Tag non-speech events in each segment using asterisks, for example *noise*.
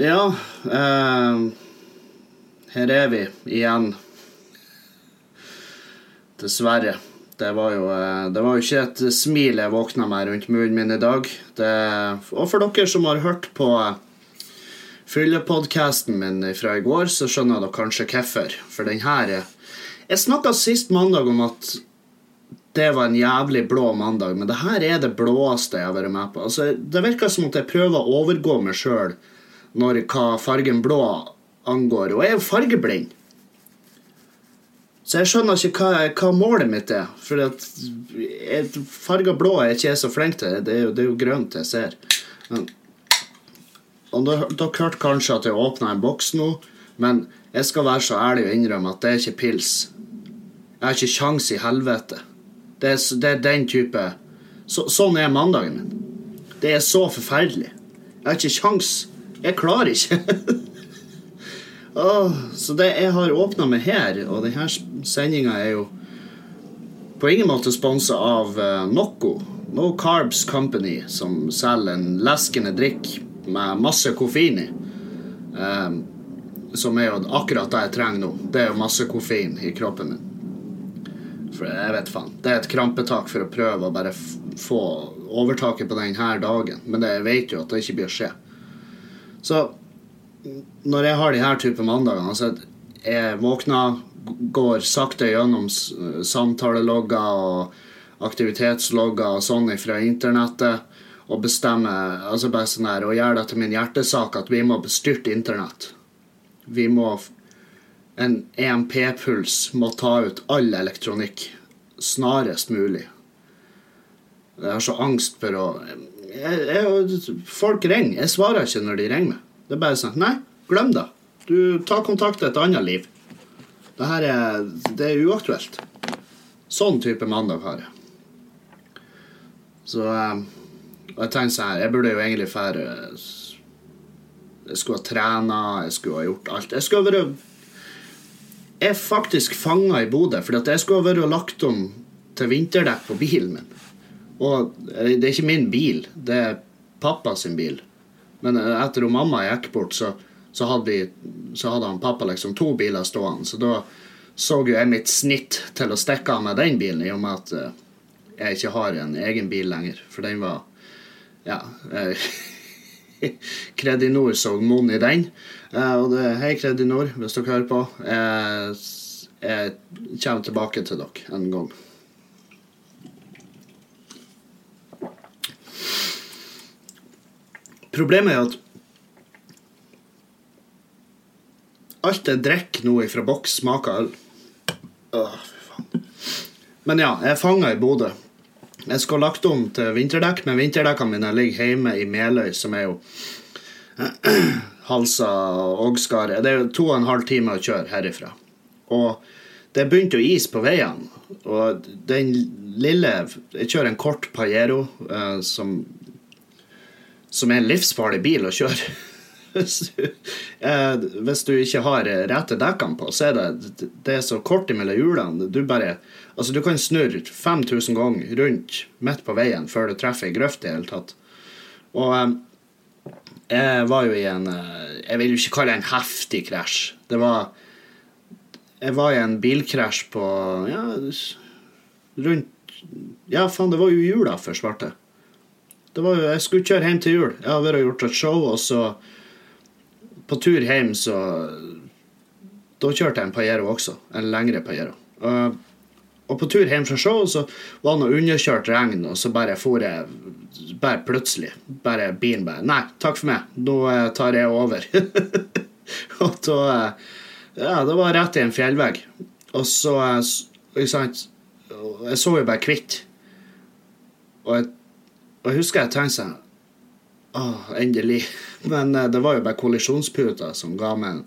Ja, eh, her er vi igjen. Dessverre. Det var, jo, eh, det var jo ikke et smil jeg våkna med rundt munnen min i dag. Det, og for dere som har hørt på eh, fyllepodkasten min fra i går, så skjønner dere kanskje hvorfor. For den her er Jeg snakka sist mandag om at det var en jævlig blå mandag, men det her er det blåeste jeg har vært med på. Altså, det virker som at jeg prøver å overgå meg sjøl når hva fargen blå angår, og jeg er jo fargeblind. Så jeg skjønner ikke hva, hva målet mitt er. For at farga blå er ikke jeg så flink til. Det er jo, det er jo grønt jeg ser. Men, og dere, hørte kanskje at jeg åpna en boks nå, men jeg skal være så ærlig og innrømme at det er ikke pils. Jeg har ikke kjangs i helvete. Det er, det er den type så, Sånn er mandagen min. Det er så forferdelig. Jeg har ikke kjangs. Jeg klarer ikke. oh, så det jeg har åpna med her, og denne sendinga er jo på ingen måte sponsa av uh, Nocco. No Carbs Company, som selger en leskende drikk med masse koffein i. Um, som er jo akkurat det jeg trenger nå. Det er jo masse koffein i kroppen min. For jeg vet faen. Det er et krampetak for å prøve å bare få overtaket på denne dagen. Men jeg vet jo at det ikke blir å skje. Så når jeg har de her type mandagene altså Jeg våkner, går sakte gjennom samtalelogger og aktivitetslogger og sånn fra internettet og bestemmer altså bare sånn her, og gjør det til min hjertesak at vi må bestyrte internett. Vi må En EMP-puls må ta ut all elektronikk snarest mulig. Jeg har så angst for å jeg, jeg, Folk ringer. Jeg svarer ikke når de ringer meg. Det er bare sånn Nei, glem det. Du tar kontakt til et annet liv. Det her er, det er uaktuelt. Sånn type mandag har jeg. Så eh, Og jeg tenker sånn her Jeg burde jo egentlig fære Jeg skulle ha trena, jeg skulle ha gjort alt. Jeg skulle ha vært Jeg er faktisk fanga i Bodø, at jeg skulle ha vært lagt om til vinterdekk på bilen min. Og eh, det er ikke min bil, det er pappa sin bil. Men eh, etter at mamma gikk bort, så, så, hadde så hadde han pappa liksom to biler stående. Så da så jo jeg mitt snitt til å stikke av med den bilen, i og med at eh, jeg ikke har en egen bil lenger. For den var Ja. *laughs* Kredinor så mon i den. Og det, hei, Kredinor, hvis dere hører på. Jeg, jeg kommer tilbake til dere en gang. Problemet er at alt jeg drikker nå fra boks, smaker øl. Men ja, jeg er fanga i Bodø. Jeg skulle lagt om til vinterdekk, men vinterdekkene mine ligger hjemme i Meløy, som er jo *clears throat* Halsa og Skaret. Det er jo to og en halv time å kjøre herifra. Og det begynte å is på veiene. Og den lille Jeg kjører en kort Pajero eh, som som er en livsfarlig bil å kjøre. *laughs* Eh, hvis du ikke har rette dekkene på, så er det, det er så kort mellom hjulene. Du bare Altså, du kan snurre 5000 ganger rundt midt på veien før du treffer ei grøft i det hele tatt. Og eh, jeg var jo i en eh, Jeg vil jo ikke kalle det en heftig krasj. Det var Jeg var i en bilkrasj på Ja, rundt Ja, faen, det var jo jula før svarte. Det var jo, jeg skulle kjøre hjem til jul. Jeg har vært og gjort et show, og så På tur hjem, så Da kjørte jeg en Pajero også. En lengre Pajero. Og, på tur hjem fra show så var det noe underkjørt regn, og så bare for jeg Bare plutselig. Bare bilen bare Nei, takk for meg. Nå eh, tar jeg over. *laughs* og da eh, Ja, det var rett i en fjellvegg. Og så eh, Ikke sant? Jeg så jo bare hvitt. Og jeg og jeg husker jeg tenkte sånn Åh, endelig. Men eh, det var jo bare kollisjonsputa som ga meg en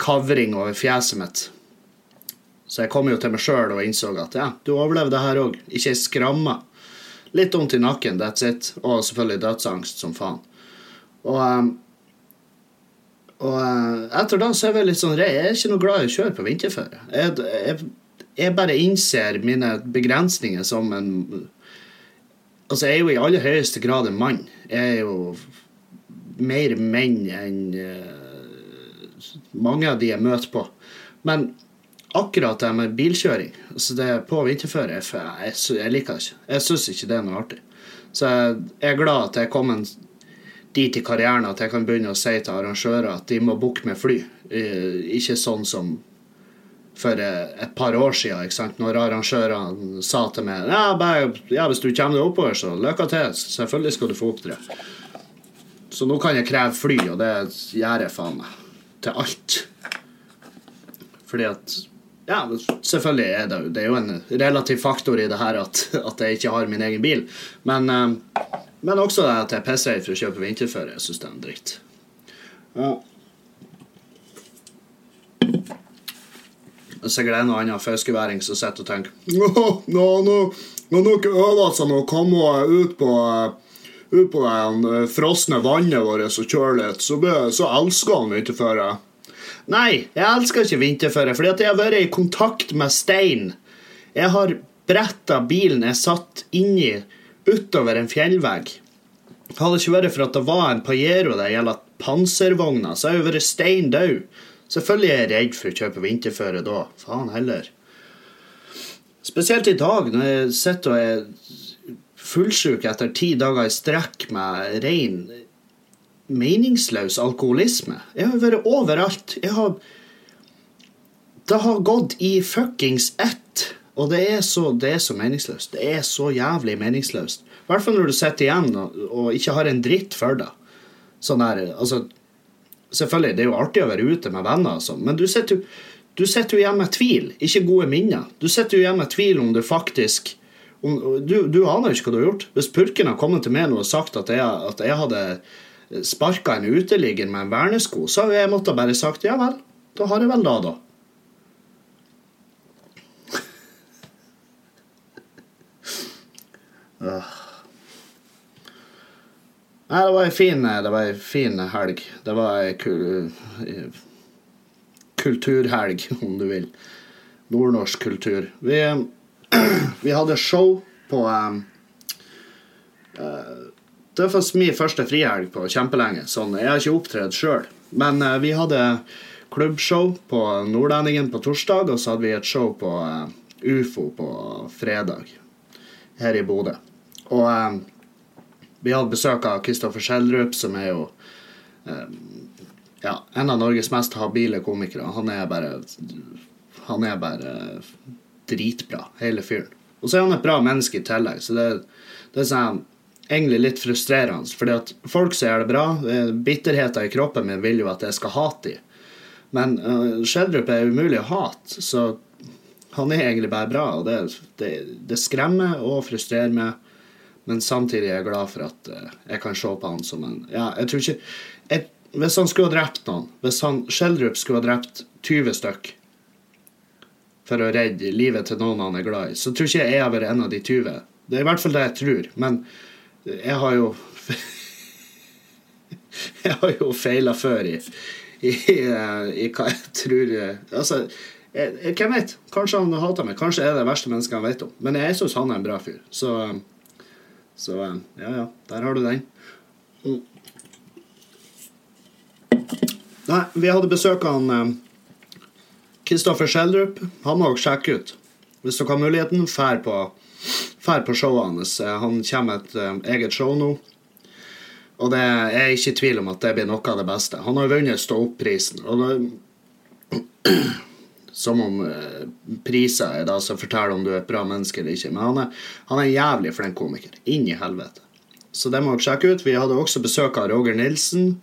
kavring over fjeset mitt. Så jeg kom jo til meg sjøl og innså at ja, du overlevde det her òg. Ikke ei skramme. Litt vondt i nakken, that's it. Og selvfølgelig dødsangst som faen. Og, um, og eh, etter da så er jeg litt sånn rei. Jeg er ikke noe glad i å kjøre på vinterføre. Jeg, jeg, jeg bare innser mine begrensninger som en Altså, jeg er jo i aller høyeste grad en mann. Jeg er jo mer menn enn uh, mange av de jeg møter på. Men akkurat det med bilkjøring altså det på vinterføre, jeg, jeg, jeg liker det ikke. Jeg syns ikke det er noe artig. Så jeg, er glad at jeg er kommet dit i karrieren at jeg kan begynne å si til arrangører at de må booke med fly. Uh, Ikke sånn som for eh, et par år siden, ikke sant? når arrangørene sa til meg ja, bare, ja, hvis du kommer deg oppover, så lykke til. Selvfølgelig skal du få opptre. Så nå kan jeg kreve fly, og det gjør jeg faen meg. Til alt. Fordi at Ja, selvfølgelig er det, det er jo en relativ faktor i det her at, at jeg ikke har min egen bil. Men, eh, men også det at jeg pisser for å kjøpe vinterføre. Jeg syns det er en dritt. Ja. Sikkert gleder noen annen fiskeværing som sitter og tenker Nå, har dere øvd seg med å komme ut på ut på det eh, frosne vannet vårt og kjøre litt, så, så elsker han vinterføre. Nei, jeg elsker ikke vinterføre, fordi at jeg har vært i kontakt med stein. Jeg har bretta bilen jeg satt inni, utover en fjellvegg. Hadde det ikke vært for at det var en Pajero der gjelder panservogna, så hadde jeg vært stein død. Selvfølgelig er jeg redd for å kjøpe vinterføre da. Faen heller. Spesielt i dag, når jeg sitter og er fullsjuk etter ti dager i strekk med ren meningsløs alkoholisme. Jeg har vært overalt. Jeg har Det har gått i fuckings ett. Og det er så, det er så meningsløst. Det er så jævlig meningsløst. I hvert fall når du sitter igjen og, og ikke har en dritt for deg. Sånn der, altså Selvfølgelig, det er jo artig å være ute med venner, sånn, men du sitter du sitter jo igjen med tvil, ikke gode minner. Du sitter jo igjen med tvil om du faktisk om, du, du aner ikke hva du har gjort. Hvis purken har kommet til meg og sagt at jeg, at jeg hadde sparka en uteligger med en vernesko, så har jeg måttet bare sagt ja vel, da har jeg vel da, da. Øh. Nei, det var ei fin, en fin helg. Det var ei kul, kulturhelg, *laughs* om du vil. Nordnorsk kultur. Vi, *clears throat* vi hadde show på um, uh, Det var min første frihelg på kjempelenge. Sånn, jeg har ikke opptredd sjøl. Men uh, vi hadde klubbshow på Nordlendingen på torsdag, og så hadde vi et show på uh, UFO på fredag her i Bodø. Og vi hadde besøk av Kristoffer Schjelderup, som er jo um, ja, en av Norges mest habile komikere. Han er bare Han er bare dritbra, hele fyren. Og så er han et bra menneske i tillegg, så det, det er sånn, egentlig litt frustrerende. Fordi at folk som gjør det bra, eh, bitterheten i kroppen min vil jo at jeg skal hate dem. Men uh, Schjelderup er umulig å hate, så han er egentlig bare bra. Og det, det, det skremmer og frustrerer meg, men samtidig er jeg glad for at uh, jeg kan se på han som en Ja, jeg tror ikke jeg, Hvis han skulle ha drept noen, hvis han Schjelderup skulle ha drept 20 stykk for å redde livet til noen han er glad i, så tror ikke jeg jeg har vært en av de 20. Det er i hvert fall det jeg tror. Men jeg har jo *laughs* Jeg har jo feila før i, i, i hva jeg tror Altså, hvem vet? Kanskje han hater meg. Kanskje jeg er det verste mennesket han vet om. Men jeg syns han er en bra fyr. Så, så ja, ja. Der har du den. Mm. Nei, vi hadde besøk av han Kristoffer Schjelderup. Han må dere sjekke ut. Hvis dere har muligheten, fær på, fær på showet hans. Han kommer med et eh, eget show nå. Og det jeg er ikke i tvil om at det blir noe av det beste. Han har vunnet Stå opp-prisen. Og det, *clears throat* som om uh, priser er da som forteller om du er et bra menneske eller ikke. Men han er, han er en jævlig flink komiker. Inn i helvete. Så det må dere sjekke ut. Vi hadde også besøk av Roger Nilsen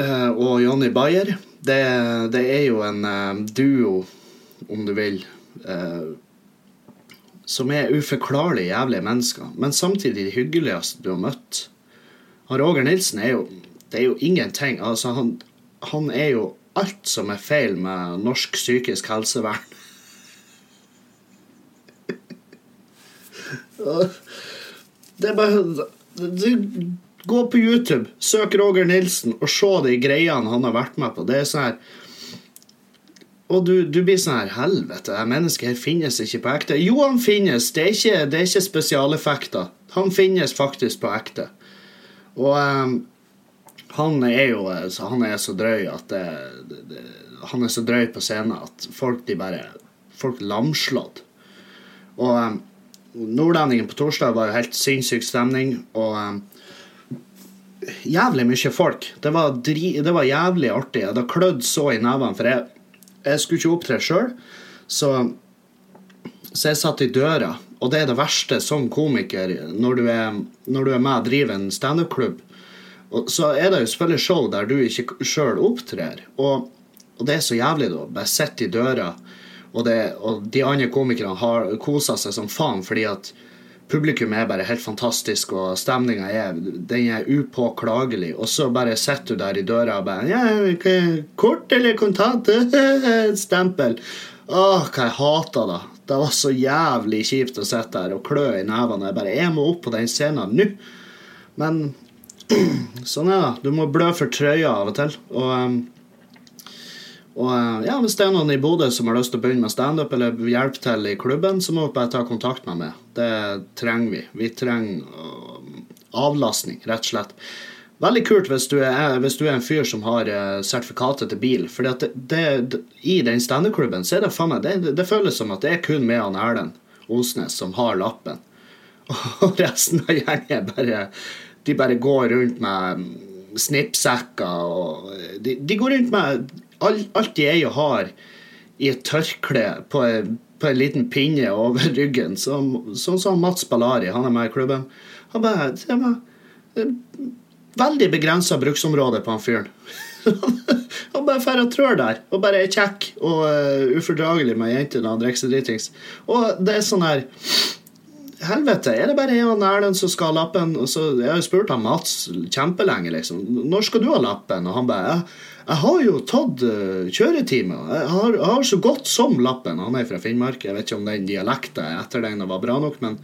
uh, og Jonny Bayer. Det, det er jo en uh, duo, om du vil, som er uforklarlig jævlige mennesker, men samtidig de hyggeligste du har møtt. Og Roger Nilsen er jo Det er jo ingenting. Altså, han, han er jo alt som er feil med norsk psykisk helsevern. Det er bare Gå på YouTube, søk Roger Nilsen og se de greiene han har vært med på. Det er sånn her og du, du blir sånn her Helvete, det mennesket her finnes ikke på ekte. Jo, han finnes. Det er ikke, det er ikke spesialeffekter. Han finnes faktisk på ekte. Og um, han er jo han er så drøy at det, det, det, Han er så drøy på scenen at folk de bare Folk lamslått. Og um, Nordlendingen på torsdag var helt sinnssyk stemning. Og um, jævlig mye folk. Det var, dri, det var jævlig artig. Det klødde så i nevene, for jeg, jeg skulle ikke opptre sjøl. Så, så jeg satt i døra, og det er det verste som komiker når du er, når du er med og driver en standup-klubb. Så er det jo selvfølgelig show der du ikke sjøl opptrer. Og, og, det er så jævlig, da. Bare sitte i døra, og, det, og de andre komikerne har kosa seg som faen fordi at publikum er bare helt fantastisk, og stemninga er, er upåklagelig. Og så bare sitter du der i døra og bare ja, Kort eller kontant? *laughs* Stempel. Åh, hva jeg hata det. Det var så jævlig kjipt å sitte der og klø i nevene. Jeg bare Jeg må opp på den scenen nå. Men *clears throat* sånn er det. Du må blø for trøya av og til. Og og eh, ja, Hvis det er noen i Bodø som har lyst til å begynne med standup eller hjelpe til i klubben, så må du bare ta kontakt med meg. Det trenger vi. Vi trenger uh, avlastning, rett og slett. Veldig kult hvis du er, hvis du er en fyr som har sertifikatet til bil. For det, det, i den standup-klubben så er det faen meg det, det, føles som at det er kun med han Erlend Osnes som har lappen. *laughs* Og resten av gjengen er bare De bare går rundt med snippsekker og de, de går rundt med alt de eier og har i et tørkle på, på en liten pinne over *laughs* ryggen. Sånn som Mats Ballari, han er med i klubben. Han bare Det var veldig begrensa bruksområde på han fyren. *laughs* han bare drar og trør der, og bare er kjekk og ufordragelig med jentene og drikker seg dritings. Og det er sånn her Helvete, er det bare jeg og Erlend som skal ha lappen? Og så, jeg har jo spurt han Mats kjempelenge, liksom. Når skal du ha lappen? Og han bare jeg, jeg har jo tatt uh, kjøretime. Jeg har, jeg har, så godt som lappen. Han er fra Finnmark. Jeg vet ikke om den dialekten etter den var bra nok, men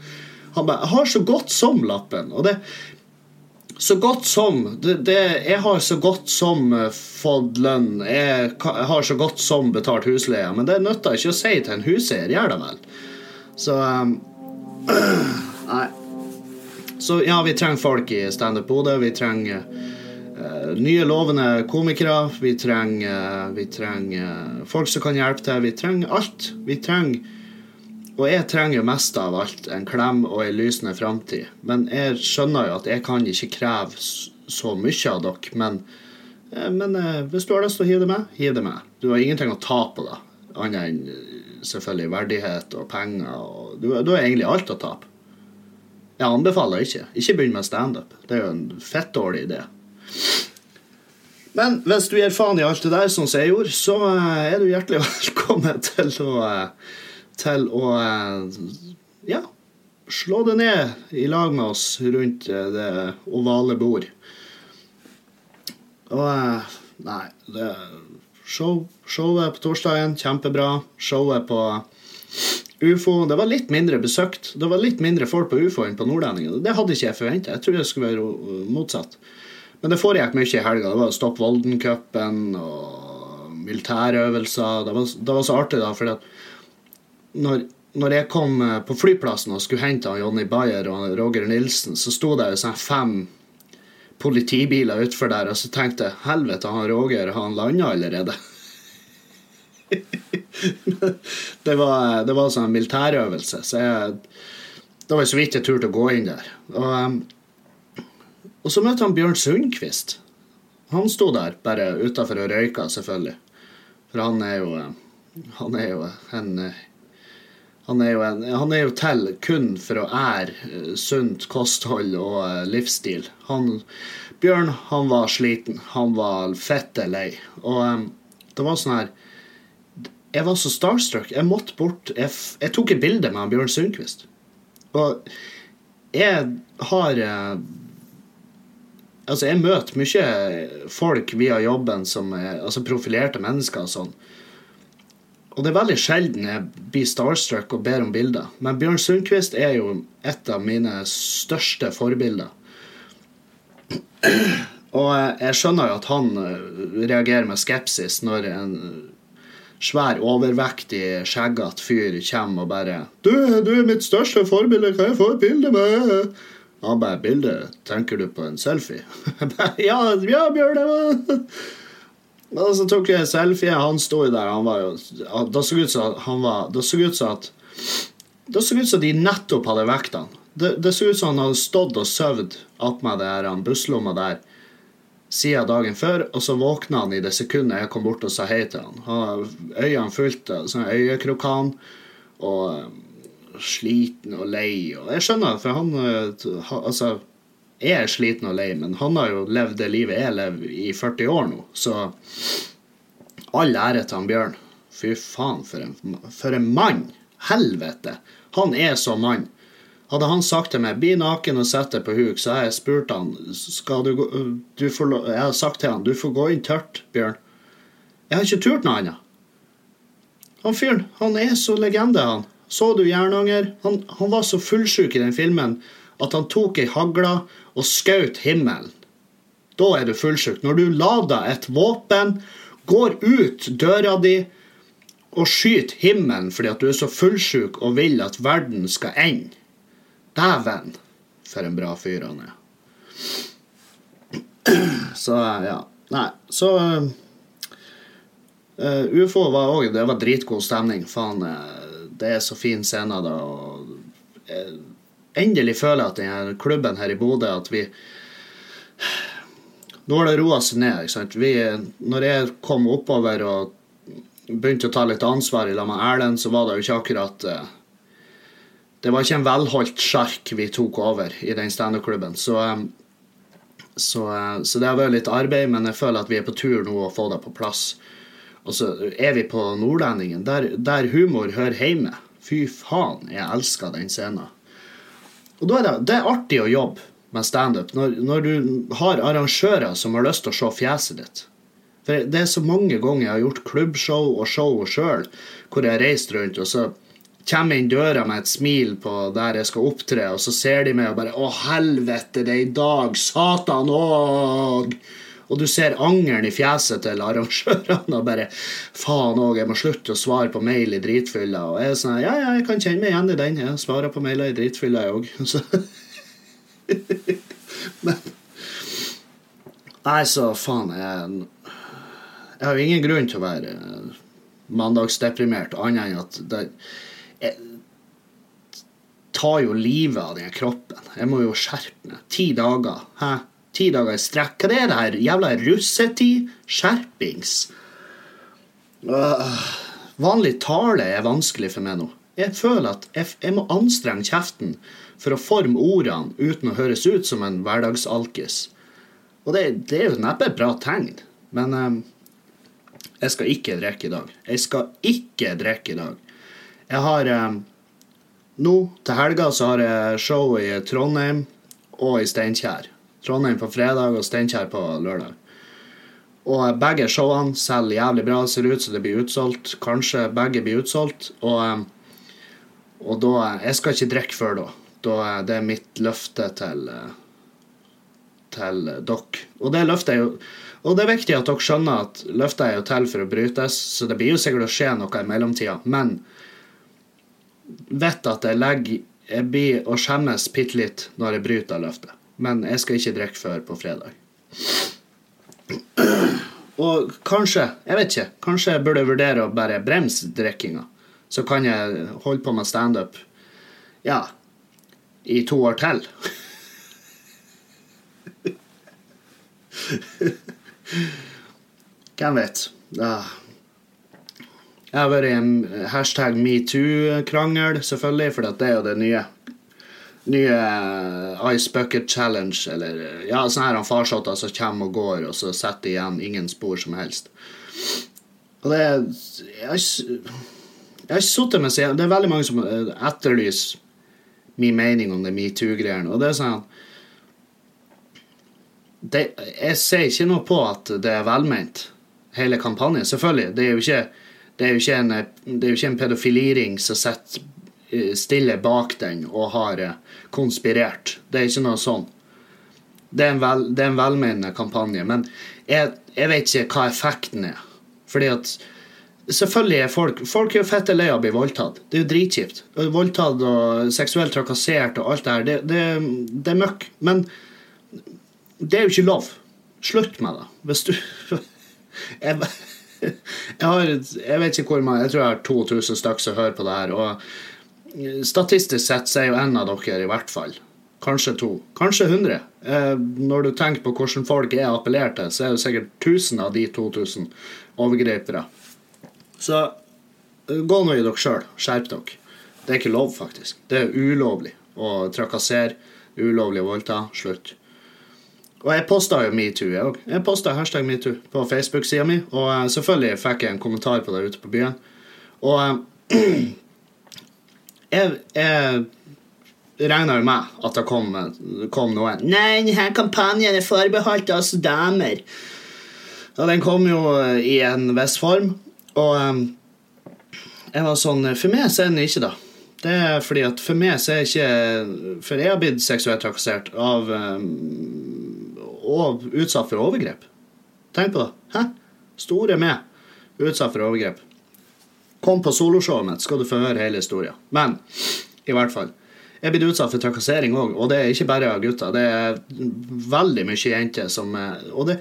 han bare Jeg har så godt som lappen. Og det så godt som det, det, Jeg har så godt som uh, fått lønn. Jeg, jeg, har så godt som betalt husleie. Men det nytter ikke å si til en huseier, gjør det vel? Så um, Nei. Så ja, vi trenger folk i Standup Bodø. Vi trenger Uh, nye, lovende komikere. Vi trenger, vi trenger folk som kan hjelpe til. Vi trenger alt. Vi trenger Og jeg trenger mest av alt en klem og ei lysende framtid. Men jeg skjønner jo at jeg kan ikke kreve så mye av dere. Men, uh, men uh, hvis du har lyst til å hive det med, hiv det med. Du har ingenting å ta på det, annet enn selvfølgelig verdighet og penger. Og du, du har egentlig alt å tape. Jeg anbefaler ikke. Ikke begynn med standup. Det er jo en fett dårlig idé. Men hvis du gir faen i alt det der, sånn som jeg gjorde, så eh, er du hjertelig *laughs* velkommen til å, eh, til å eh, ja, slå det ned i lag med oss rundt det ovale bord. Og Nei, det show, showet på torsdagen, kjempebra. Showet på ufo Det var litt mindre besøkt. Det var litt mindre folk på ufo enn på Nordlendingen. Det hadde ikke jeg forventa. Jeg trodde det skulle være motsatt. Men det foregikk mye i helga. Det var Stopp Volden-cupen og militærøvelser. Det var, det var, så artig, da, fordi at når, når, jeg kom på flyplassen og skulle hente Jonny Bayer og Roger Nilsen, så sto det jo sånn fem politibiler utfor der, og så tenkte jeg helvete, han Roger, han landa allerede? *laughs* det var, det var sånn militærøvelse, så jeg, det var så vidt jeg turte å gå inn der. Og um, og så møtte han Bjørn Sundquist. Han sto der bare utafor og røyka, selvfølgelig. For han er jo Han er jo en han er, en, han er, jo til kun for å ære eh, sunt kosthold og eh, livsstil. Han, Bjørn han var sliten. Han var fette lei. Og um, det var sånn her Jeg var så starstruck. Jeg måtte bort. Jeg, jeg tok et bilde med Bjørn Sundquist. Og jeg har Altså, jeg møter mye folk via jobben som er altså profilerte mennesker og sånn. Og det er veldig sjelden jeg blir starstruck og ber om bilder. Men Bjørn Sundquist er jo et av mine største forbilder. Og jeg skjønner jo at han eh, reagerer med skepsis når en svær, overvektig, skjeggete fyr kommer og bare du, 'Du er mitt største forbilde, kan jeg få et bilde med?' Han bare 'Bilde, tenker du på en selfie?' *laughs* Ja, ja, Bjørn, det var Og så tok jeg selfie. Han sto der. Han var jo Da så ut som han var Det så ut som at Det så ut som de nettopp hadde vekt han. Det, det så ut som han hadde stått og sovet attmed busslomma der siden dagen før, og så våkna han i det sekundet jeg kom bort og sa hei til han. Han øynene fulgte sånn øyekrokan og eh, sliten og lei. Og jeg skjønner, for han eh, altså, er sliten og lei, men han har jo levd det livet jeg lever i 40 år nå, så all ære til han Bjørn. Fy faen, for en, for en mann! Helvete! Han er så mann. Hadde han sagt til meg 'bli naken og sett deg på huk', så har jeg spurt han skal du gå, du får, Jeg har sagt til han 'du får gå inn tørt, Bjørn'. Jeg har ikke turt noe annet. Han fyren, han er så legende, han. Så du Jernanger? Han, han var så fullsjuk i den filmen at han tok ei hagle og skjøt himmelen. Da er du fullsjuk. Når du lader et våpen, går ut døra di og skyter himmelen fordi at du er så fullsjuk og vil at verden skal ende. Dæven, for en bra fyr han er. *clears throat* Så ja. Nei, så uh, UFO var òg Det var dritgod stemning. Faen, uh, det er så fin scene da. Og, uh, endelig føler jeg at denne klubben her i Bodø at vi Nå har det roa seg ned. ikke sant? Vi, når jeg kom oppover og begynte å ta litt ansvar i lag med Erlend, så var det jo ikke akkurat det var ikke en velholdt sjark vi tok over i den standup-klubben. Så, så, så, det har vært litt arbeid, men jeg føler at vi er på tur nå å få det på plass. Og så er vi på Nordlendingen, der, der humor hører hjemme. Fy faen, jeg elsker den scenen. Og da er det, det er artig å jobbe med standup når, når du har arrangører som har lyst til å se fjeset ditt. For det er så mange ganger jeg har gjort klubbshow og show sjøl hvor jeg har reist rundt, og så kommer inn døra med et smil på der jeg skal opptre, og så ser de meg og bare 'Å, helvete, det er i dag! Satan òg!' Du ser angeren i fjeset til arrangørene og bare 'Faen òg, jeg må slutte å svare på mail i dritfylla.' Og jeg er sånn 'Ja, ja, jeg kan kjenne meg igjen i den. Jeg svarer på mailer i dritfylla, jeg òg.' *laughs* Nei, så faen jeg, jeg har jo ingen grunn til å være mandagsdeprimert, annet enn at det, jeg tar jo livet av den kroppen. Jeg må jo skjerpe meg. Ti dager. Hæ? Ti dager i strekk. Hva er det her? Jævla russetid? Skjerpings. Uh, vanlig tale er vanskelig for meg nå. Jeg føler at jeg, jeg må anstrenge kjeften for å forme ordene uten å høres ut som en hverdagsalkis. Og det, det er jo neppe et bra tegn. Men um, jeg skal ikke drikke i dag. Jeg skal ikke drikke i dag. Jeg har eh, Nå til helga så har jeg show i Trondheim og i Steinkjer. Trondheim på fredag og Steinkjer på lørdag. Og begge showene selger jævlig bra. Ser ut som det blir utsolgt. Kanskje begge blir utsolgt. Og, eh, og da Jeg skal ikke drikke før da. da. Det er mitt løfte til, eh, til dere. Og det løftet er jo Og det er viktig at dere skjønner at løftet er jo til for å brytes, så det blir jo sikkert å skje noe i mellomtida. Men vet at jeg legger Jeg blir å skjemmes bitte litt når jeg bryter løftet. Men jeg skal ikke drikke før på fredag. Og kanskje, jeg vet ikke, kanskje jeg burde vurdere å bare bremse drikkinga. Så kan jeg holde på med standup ja, i to år til. Hvem vet. Ja. Jeg har vært i en hashtag metoo-krangel, selvfølgelig, for det er jo det nye. Nye eh, Ice Bucket Challenge, eller ja, sånne her farsotter som kommer og går, og så setter igjen ingen spor som helst. Og det er Jeg har ikke sittet med seg Det er veldig mange som eh, etterlyser min mening om det metoo-greiene, og det er sånn det, Jeg ser ikke noe på at det er velment, hele kampanjen. Selvfølgelig. Det er jo ikke det er jo ikke en, det er jo ikke en pedofiliring som sitter eh, stille bak den og har eh, konspirert. Det er ikke noe sånn. Det er en, vel, det er en velmenende kampanje. Men jeg, jeg, vet ikke hva effekten er. Fordi at Selvfølgelig er folk Folk er jo fette lei av å bli voldtatt. Det er jo dritkjipt. Voldtatt og seksuelt trakassert og alt det her. Det, det, det er møkk. Men det er jo ikke lov. Slutt med det. Hvis du *laughs* jeg, jeg, har, jeg vet ikke hvor mange Jeg tror jeg har 2000 stykker som hører på det her. Og statistisk sett så er jo en av dere i hvert fall. Kanskje to. Kanskje 100. Eh, når du tenker på hvordan folk er appellert til, så er det sikkert 1000 av de 2000 overgripere. Så eh, gå nå i dere sjøl. Skjerp dere. Det er ikke lov, faktisk. Det er ulovlig å trakassere. Ulovlig å voldta. Slutt. Og jeg posta jo metoo, jeg òg. Jeg posta hashtag metoo på Facebook-sida mi. Og uh, selvfølgelig fikk jeg en kommentar på det ute på byen. Og uh, *clears throat* jeg, jeg regna jo med at det kom, kom noen Nei, denne kampanjen er forbeholdt oss damer. Og den kom jo i en viss form. Og um, jeg var sånn For meg så er den ikke da. Det er fordi at for meg så er ikke For jeg har blitt seksuelt trakassert av um, Og utsatt for overgrep. Tenk på det. Hæ? Store meg. Utsatt for overgrep. Kom på soloshowet mitt, skal du få høre hele historien. Men i hvert fall. Jeg er blitt utsatt for trakassering òg, og det er ikke bare av gutter. Det er veldig mye jenter som Og det,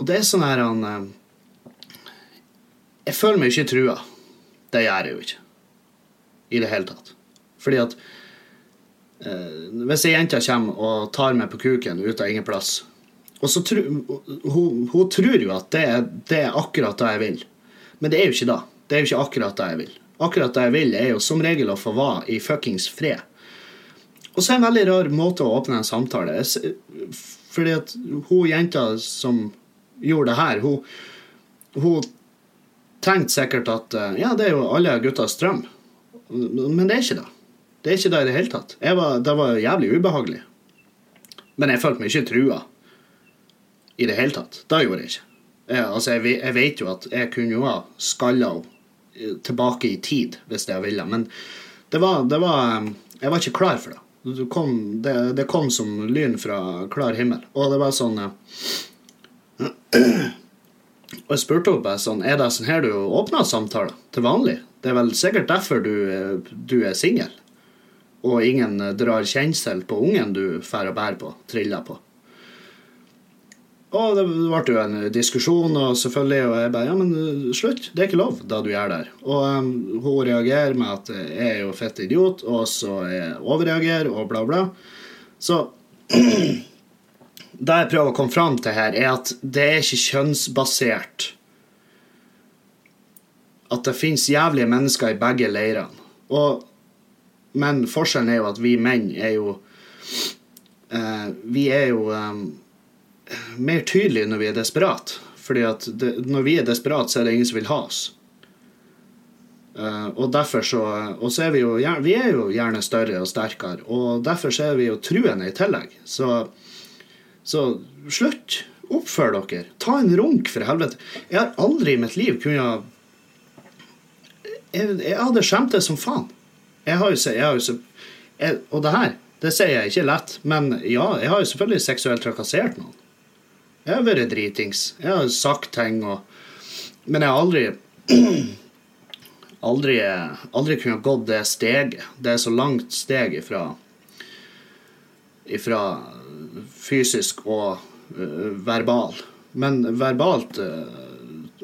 og det er sånn her han jeg føler meg ikke trua. Det gjør jeg jo ikke. I det hele tatt. Fordi at eh, Hvis ei jente kommer og tar meg på kuken ut av ingen plass og så tru, hun, hun, tror jo at det, det, er akkurat det jeg vil. Men det er jo ikke det. Det er jo ikke akkurat det jeg vil. Akkurat det jeg vil, er jo som regel å få være i fuckings fred. Og så er det en veldig rar måte å åpne en samtale Fordi at hun jenta som gjorde det her, hun, hun tenkte sikkert at eh, ja, det er jo alle guttas drøm. Men det er ikke det. Det er ikke det i det hele tatt. Var, det var jævlig ubehagelig. Men jeg følte meg ikke trua i det hele tatt. Det gjorde jeg ikke. Jeg, altså, jeg, jeg, vet jo at jeg kunne jo ha skalla henne tilbake i tid hvis jeg ville, men det var, det var Jeg var ikke klar for det. Det kom, det, det kom som lyn fra klar himmel. Og det var sånn *clears throat* og jeg spurte henne sånn Er det sånn her du åpner samtaler til vanlig? Det er vel sikkert derfor du, du er singel, og ingen drar kjensel på ungen du drar og bærer på, triller på. Og det ble jo en diskusjon, og selvfølgelig, og jeg bare Ja, men slutt. Det er ikke lov, da du gjør der. Og um, hun reagerer med at jeg er jo fett idiot, og så overreagerer, og bla, bla. Så *clears throat* det jeg prøver å komme fram til her, er at det er ikke kjønnsbasert. At det fins jævlige mennesker i begge leirene. Og, men forskjellen er jo at vi menn er jo eh, Vi er jo eh, mer tydelig når vi er desperat. Fordi at det, når vi er desperat, så er det ingen som vil ha oss. Uh, og derfor så Og så er vi jo Vi er jo gjerne større og sterkere, og derfor så er vi jo truende i tillegg. Så så slutt. Oppfør dere. Ta en runk, for helvete. Jeg har aldri i mitt liv kunnet Jeg, jeg hadde skjemtes som faen. Jeg har jo, jeg har jo jeg, Og det her, det sier jeg ikke lett, men ja, jeg har jo selvfølgelig seksuelt trakassert noen. Jeg har vært dritings. Jeg har sagt ting og Men jeg har aldri *clears throat* Aldri, aldri kunnet gått det steget. Det er så langt steg ifra ifra fysisk og uh, verbal. Men verbalt uh,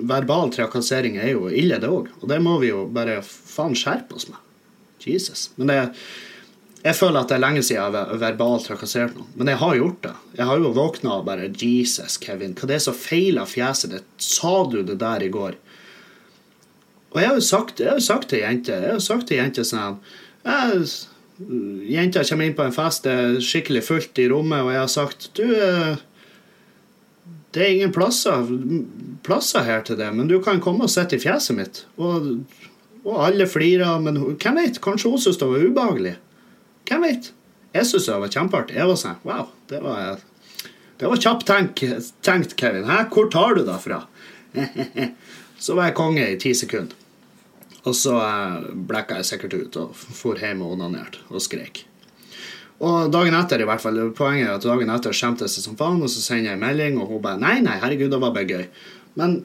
Verbal trakassering er jo ille, det òg. Og det må vi jo bare faen skjerpe oss med. Jesus. Men det, jeg føler at det er lenge siden jeg har verbalt trakassert noen. Men jeg har gjort det. Jeg har jo våkna og bare Jesus, Kevin, hva det er så feil av fjeset ditt? Sa du det der i går? Og jeg har jo sagt, jeg har jo sagt til jenter Jeg har sagt til jenter sånn Jenter kommer inn på en fest, det er skikkelig fullt i rommet, og jeg har sagt Du, eh, det er ingen plasser, plasser her til det, men du kan komme og sitte i fjeset mitt. Og, og alle flirer, men hvem vet? Kanskje hun syntes det var ubehagelig? Hvem vet? Jeg syns det var kjempeartig. Jeg var sånn Wow, det var, det var kjapt tenkt, tenkt, Kevin. Hæ? Hvor tar du det fra? *laughs* Så var jeg konge i ti sekunder. Og så eh, blekka jeg sikkert ut og for hjem og onanerte og skrek. Og dagen etter, i hvert fall, poenget er at dagen etter skjemtes jeg som faen, og så sender jeg en melding, og hun bare Nei, nei, herregud, det var bare gøy. Men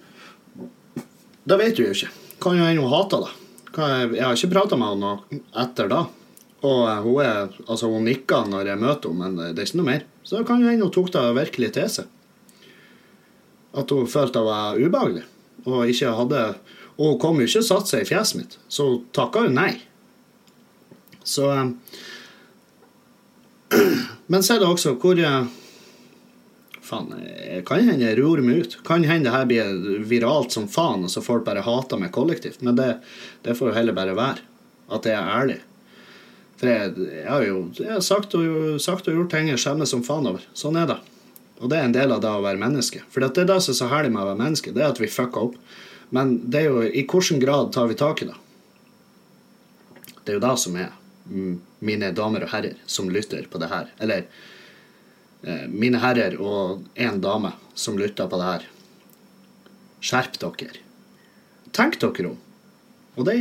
Det vet du jo ikke. Kan jo hende hun hater det. Jeg har ikke prata med henne etter da. Og eh, hun er, altså hun nikker når jeg møter henne, men det er ikke noe mer. Så det kan jo hende hun tok det virkelig til seg. At hun følte det var ubehagelig. Og ikke hadde Og hun kom jo ikke og satte seg i fjeset mitt, så hun takka jo nei. Så eh, *clears throat* Men så er det også hvor eh, Faen, kan hende jeg ror meg ut. Kan hende det her blir viralt som faen, og så folk bare hater meg kollektivt. Men det, det får jo heller bare være. At jeg er ærlig. For jeg, har jo jeg har sagt, og, sagt og gjort ting jeg skjemmes som faen over. Sånn er det. Og det er en del av det å være menneske. For det er det som er så herlig med å være menneske, det er at vi fucker opp. Men det er jo i hvilken grad tar vi tak i det? Det er jo det som er mine damer og herrer som lytter på det her. Eller eh, mine herrer og én dame som lytter på det her. Skjerp dere. Tenk dere om. Og det,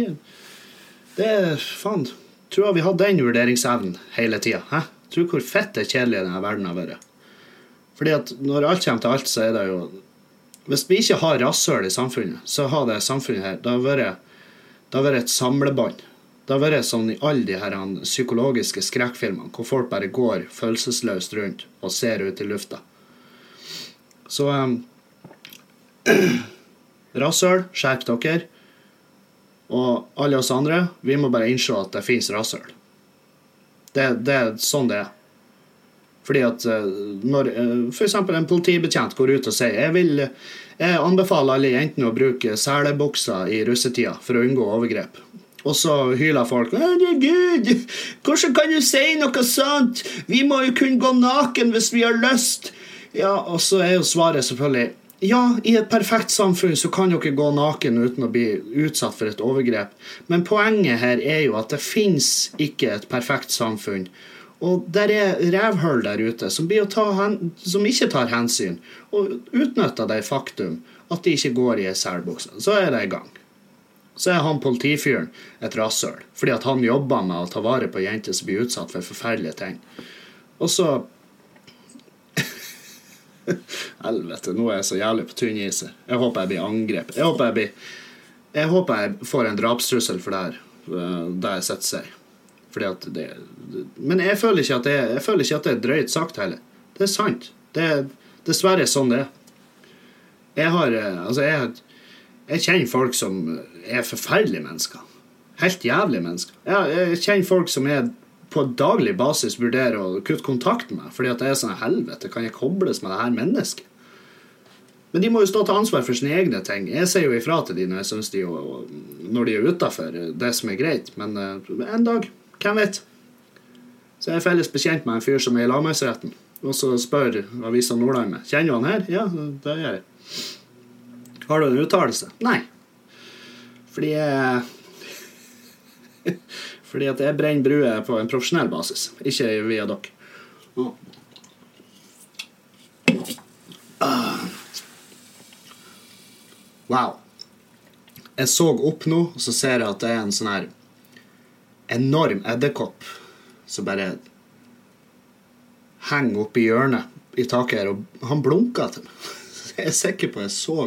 det er Faen. Tror jeg vi hadde den vurderingsevnen hele tida. Tror hvor fett det kjedelig denne verden har vært. Fordi at når alt kommer til alt, så er det jo Hvis vi ikke har rasshøl i samfunnet, så har det samfunnet her Det har vært, det har vært et samlebånd. Det har vært sånn i alle de her psykologiske skrekkfilmene hvor folk bare går følelsesløst rundt og ser ut i lufta. Så um, *clears throat* Rasshøl, skjerp dere. Og alle oss andre, vi må bare innse at det fins rasshøl. Det, det er sånn det er. Fordi at eh, når eh, f.eks. en politibetjent går ut og sier jeg vil jeg anbefaler alle jentene å bruke selebukser i russetida for å unngå overgrep. Og så hyler folk 'Herregud, hvordan kan du si noe sånt? Vi må jo kunne gå naken hvis vi har lyst.' Ja, og så er jo svaret selvfølgelig ja, i et perfekt samfunn så kan dere gå naken uten å bli utsatt for et overgrep. Men poenget her er jo at det fins ikke et perfekt samfunn. Og der er rævhull der ute som, som, ikke tar hensyn, og utnytter det faktum at de ikke går i ei selbukse. Så er det i gang. Så er han politifyren et rasshøl, fordi at han jobber med å ta vare på jenter som blir utsatt for forferdelige ting. Og så *laughs* Helvete, nå er jeg så jævlig på tynn is. Jeg håper jeg blir angrepet. Jeg håper jeg, blir, jeg håper jeg får en drapstrussel for det her, eh, der jeg setter seg. Fordi at det, men jeg føler, ikke at det, jeg føler ikke at det er drøyt sagt heller. Det er sant. Det er dessverre sånn det er. Jeg har eh, Altså, jeg, jeg kjenner folk som er forferdelige mennesker. Helt jævlige mennesker. Jeg, jeg kjenner folk som er på daglig basis vurderer å kutte kontakt med fordi at det er sånn Helvete, kan jeg kobles med det her mennesket? Men de må jo stå til ansvar for sine egne ting. Jeg sier jo ifra til de når jeg synes de når de er utafor det som er greit. Men uh, en dag, hvem vet? Så jeg er felles bekjent med en fyr som er i lagmannsretten. Og så spør Avisa Nordland meg kjenner du han her. Ja, det gjør jeg. Har du en uttalelse? Nei. Fordi jeg Fordi at jeg brenner bruer på en profesjonell basis, ikke via dere. Ah. Wow. Jeg så opp nå, og så ser jeg at det er en sånn her enorm edderkopp som bare henger oppi hjørnet i taket her, og han blunka til meg. *laughs* Jeg er sikker på jeg så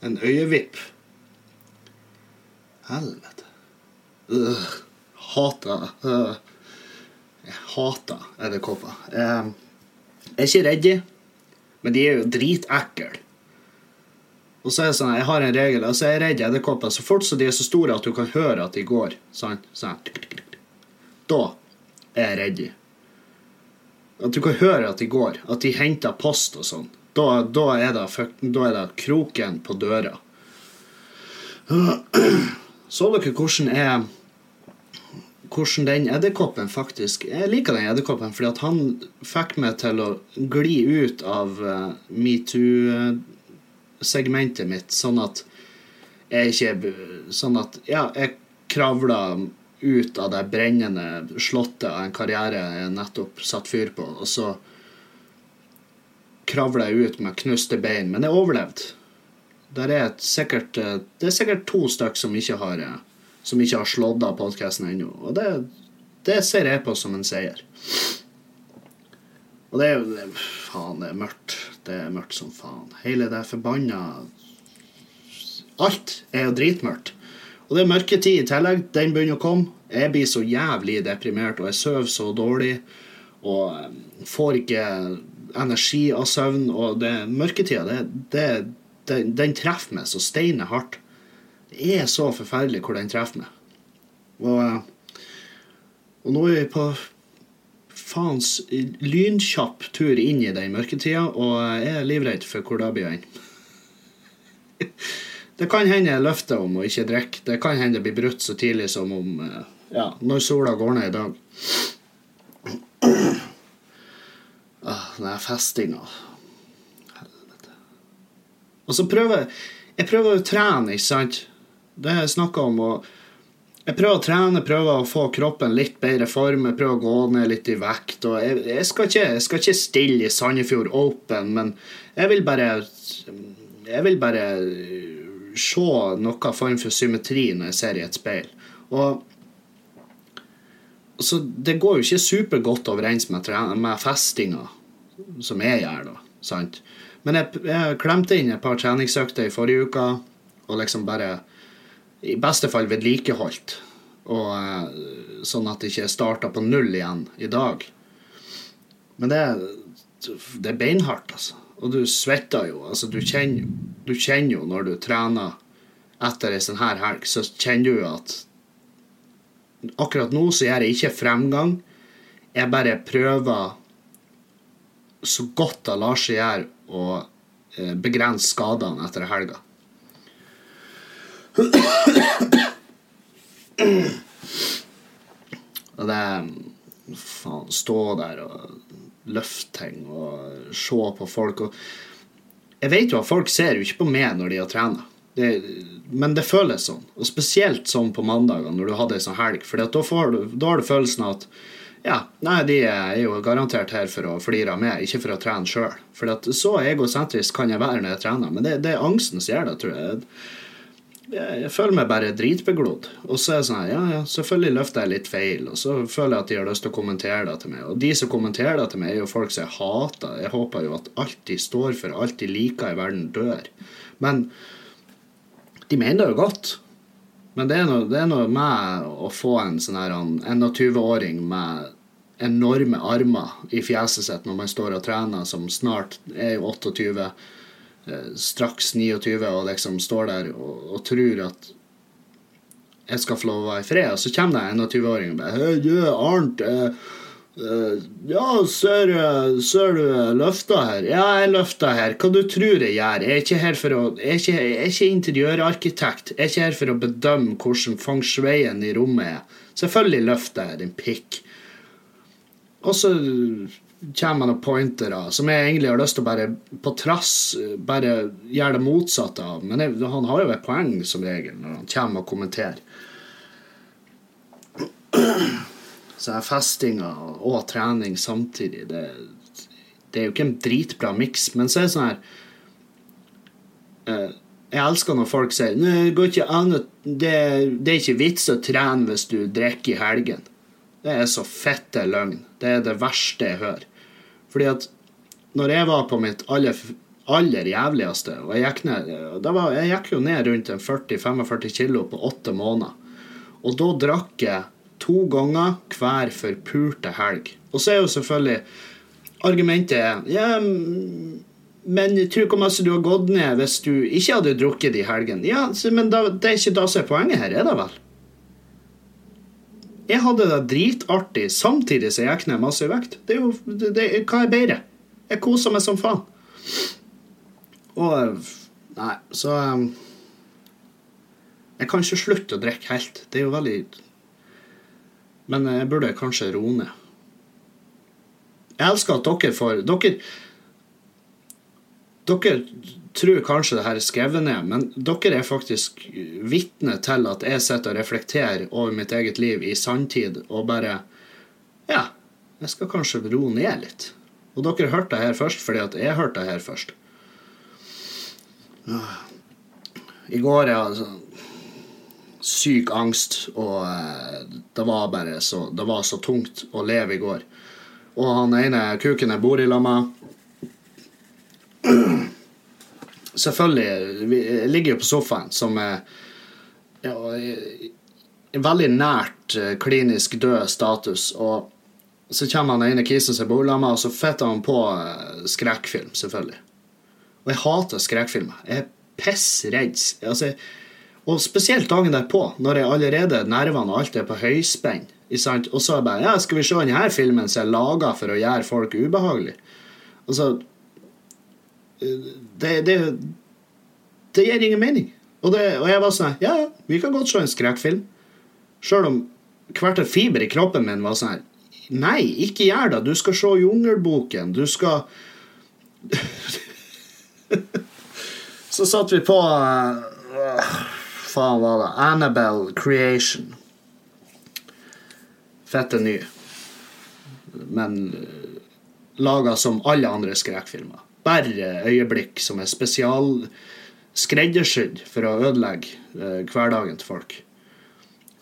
en øyevipp. Helvete. Uh hater uh, Jeg hater edderkopper. Uh, jeg er ikke redd, men de er jo dritekle. Og så er det sånn, Jeg har en regel. altså Jeg er redd edderkopper så fort så de er så store at du kan høre at de går. Sånn, sånn. Da er jeg redd. At du kan høre at de går. At de henter post og sånn. Da, da, er det, da er det kroken på døra. *clears throat* Så dere hvordan er hvordan den edderkoppen faktisk Jeg liker den edderkoppen fordi at han fikk meg til å gli ut av uh, metoo-segmentet mitt, sånn at jeg ikke Sånn at Ja, jeg kravla ut av det brennende slottet av en karriere jeg nettopp satt fyr på, og så kravla jeg ut med knuste bein. Men jeg overlevde. Er sikkert, eh, det er sikkert to stykker som ikke har uh, som ikke har slått av podkasten ennå. Og det, det, ser jeg på som en seier. Og det er jo Faen, det er mørkt. Det er mørkt som faen. Hele det forbanna Alt er jo dritmørkt. Og det er mørketid i tillegg. Den begynner å komme. Jeg blir så jævlig deprimert, og jeg sover så dårlig. Og eh, får ikke energi av søvn. Og det mørketida, det, det, det, den treffer meg så steine hardt. Det er så forferdelig hvor den treffer meg. Og, eh, og nå er vi på faens lynkjapp tur inn i den mørketida, og jeg er livredd for hvor det blir å ende. *laughs* Det kan hende jeg løfter om å ikke drikke. Det kan hende det blir brutt så tidlig som om eh, ja, når sola går ned i dag. *clears throat* Ah, den festinga Helvete. Og så prøver jeg prøver å trene, ikke sant? Det har jeg snakka om. og jeg prøver å trene, prøver å få kroppen litt bedre form. Jeg prøver å gå ned litt i vekt. og Jeg, jeg, skal, ikke, jeg skal, ikke, stille i Sandefjord Open, men jeg vil bare Jeg vil bare se noen form for symmetri når jeg ser i et speil. Og så Det går jo ikke supergodt overens med, med festinga, som jeg gjør, da. sant? Men jeg, jeg klemte inn et par treningsøkter i forrige uke, og liksom bare i beste fall vedlikeholdt. Og, eh, sånn at det ikke starta på null igjen i dag. Men det, det er beinhardt, altså. Og du svetter jo. altså Du kjenner, du kjenner jo når du trener etter ei sånn her helg, så kjenner du jo at akkurat nå så gjør jeg ikke fremgang. Jeg bare prøver så godt det lar seg gjøre å eh, begrense skadene etter helga. Og det Faen, stå der og løfte ting og se på folk og Jeg vet jo at folk ser jo ikke på meg når de har trena. Men det føles sånn. Og spesielt sånn på mandager når du hadde ei sånn helg. For da, da har du følelsen at ja, nei, de er jo garantert her for å flire av meg, ikke for å trene sjøl. For så egosentrisk kan jeg være når jeg trener. Men det, det er angsten som gjør det, tror jeg jeg, føler meg bare dritbeglodd. Og så er jeg sånn her, ja, ja, selvfølgelig løfter jeg litt feil, og så føler jeg at de har lyst til å kommentere det til meg. Og de som kommenterer det til meg, er jo folk som jeg hater. Jeg håper jo at alt de står for, alt de liker i verden, dør. Men de mener det jo godt. Men det er noe, det er noe med å få en sånn her 21-åring med enorme armer i fjeset sitt når man står og trener, som snart er jo 28 Eh, straks 29 og liksom står der og, og tror at jeg skal få lov å være i fred, og så kommer det en 21-åring og bare Hei, du, Arnt. Eh, Uh, ja, ser, ser du løfta her? Ja, jeg løfta her. Hva du tror jeg gjør? Jeg er ikke her for å Jeg er ikke, jeg er ikke interiørarkitekt. Jeg er ikke her for å bedømme hvordan feng shuien i rommet er. Selvfølgelig løfter jeg din pikk. Og så kommer noen pointere som jeg egentlig har lyst til å bare på trass bare gjøre det motsatte av. Men jeg, han har jo et poeng som regel når han kommer og kommenterer. Så er festinga og trening samtidig, det, det, er jo ikke en dritbra miks. Men så er det sånn her eh, Jeg elsker når folk sier det, går ikke an, det, det er ikke vits å trene hvis du drikker i helgen. Det er så fette løgn. Det er det verste jeg hører. Fordi at når jeg var på mitt aller, aller jævligste og Jeg gikk, ned, var, jeg gikk jo ned rundt 40-45 kilo på åtte måneder. Og da drakk jeg to ganger hver forpulte helg. Og så er jo selvfølgelig argumentet ja, men tror hvor mye du har gått ned hvis du ikke hadde drukket de helgene. Ja, men da, det er ikke da som er poenget her, er det vel? Jeg hadde det dritartig samtidig som jeg gikk ned masse i vekt. Det er jo, det, det, Hva er bedre? Jeg koser meg som faen. Og Nei, så um, Jeg kan ikke slutte å drikke helt. Det er jo veldig Men jeg burde kanskje roe ned. Jeg elsker at dere får Dere Dere tror kanskje det her er skrevet ned, men dere er faktisk vitne til at jeg sitter og reflekterer over mitt eget liv i sanntid og bare Ja, jeg skal kanskje roe ned litt. Og dere hørte det her først fordi at jeg hørte det her først. I går hadde sånn syk angst, og eh, det var bare så Det var så tungt å leve i går. Og han ene kuken jeg bor i lag med selvfølgelig Vi ligger jo på sofaen, som er ja, veldig nært eh, klinisk død status. Og så kommer han ene kisen seg på med, og så fetter han på eh, skrekkfilm, selvfølgelig. Og jeg hater skrekkfilmer. Jeg er pissredd. Altså, og spesielt dagen derpå, når jeg allerede nervene og alt er på høyspenn. Og så er jeg bare Ja, skal vi se denne filmen som er laga for å gjøre folk ubehagelig? Altså det, det, det gir ingen mening. Og, det, og jeg var sånn Ja, ja, vi kan godt se en skrekkfilm. Sjøl om hvert et fiber i kroppen min var sånn Nei, ikke gjør det. Du skal se Jungelboken. Du skal *laughs* Så satt vi på uh, Faen var det Annabelle Creation. Fette ny. Men uh, laga som alle andre skrekkfilmer. Bare øyeblikk som er spesial skreddersydd for å ødelegge uh, hverdagen til folk.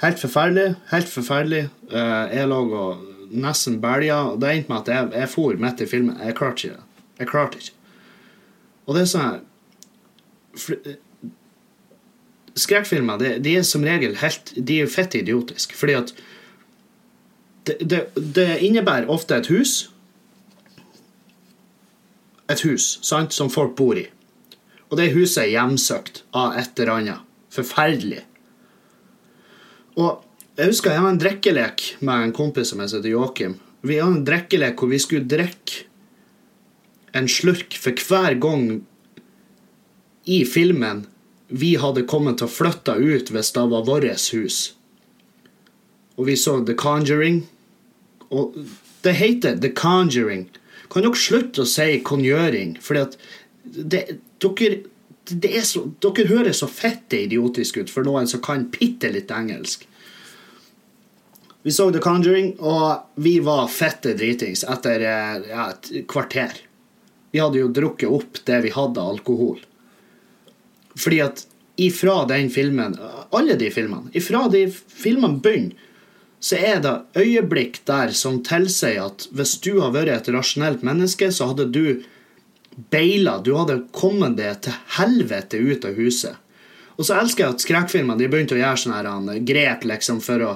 Helt forferdelig. Helt forferdelig. Uh, jeg lå og nesten belja. Det endte med at jeg, jeg for midt i filmen. Jeg klarte ikke det. Jeg klarte ikke. Og det er sånn her Skrekkfilmer de, de, er som regel helt De er fett idiotiske. Fordi at det, det, det, innebærer ofte et hus. Et hus sant, som folk bor i. Og det huset er hjemsøkt av et eller annet. Forferdelig. Og jeg husker jeg var en drikkelek med en kompis som heter Joakim. Vi hadde en drikkelek hvor vi skulle drikke en slurk for hver gang i filmen vi hadde kommet til å flytte ut hvis det var vårt hus. Og vi så The Conjuring. Og det heter The Conjuring. Kan dere slutte å si kongjøring? For dere, så, dere høres så fette idiotisk ut for noen som kan bitte litt engelsk. Vi så The Conjuring, og vi var fette dritings etter ja, et kvarter. Vi hadde jo drukket opp det vi hadde av alkohol. Fordi at ifra den filmen, alle de filmene, ifra de filmene begynner, så er det øyeblikk der som tilsier at hvis du har vært et rasjonelt menneske, så hadde du beila, du hadde kommet deg til helvete ut av huset. Og så elsker jeg at skrekkfilmene begynte å gjøre sånne grep liksom for å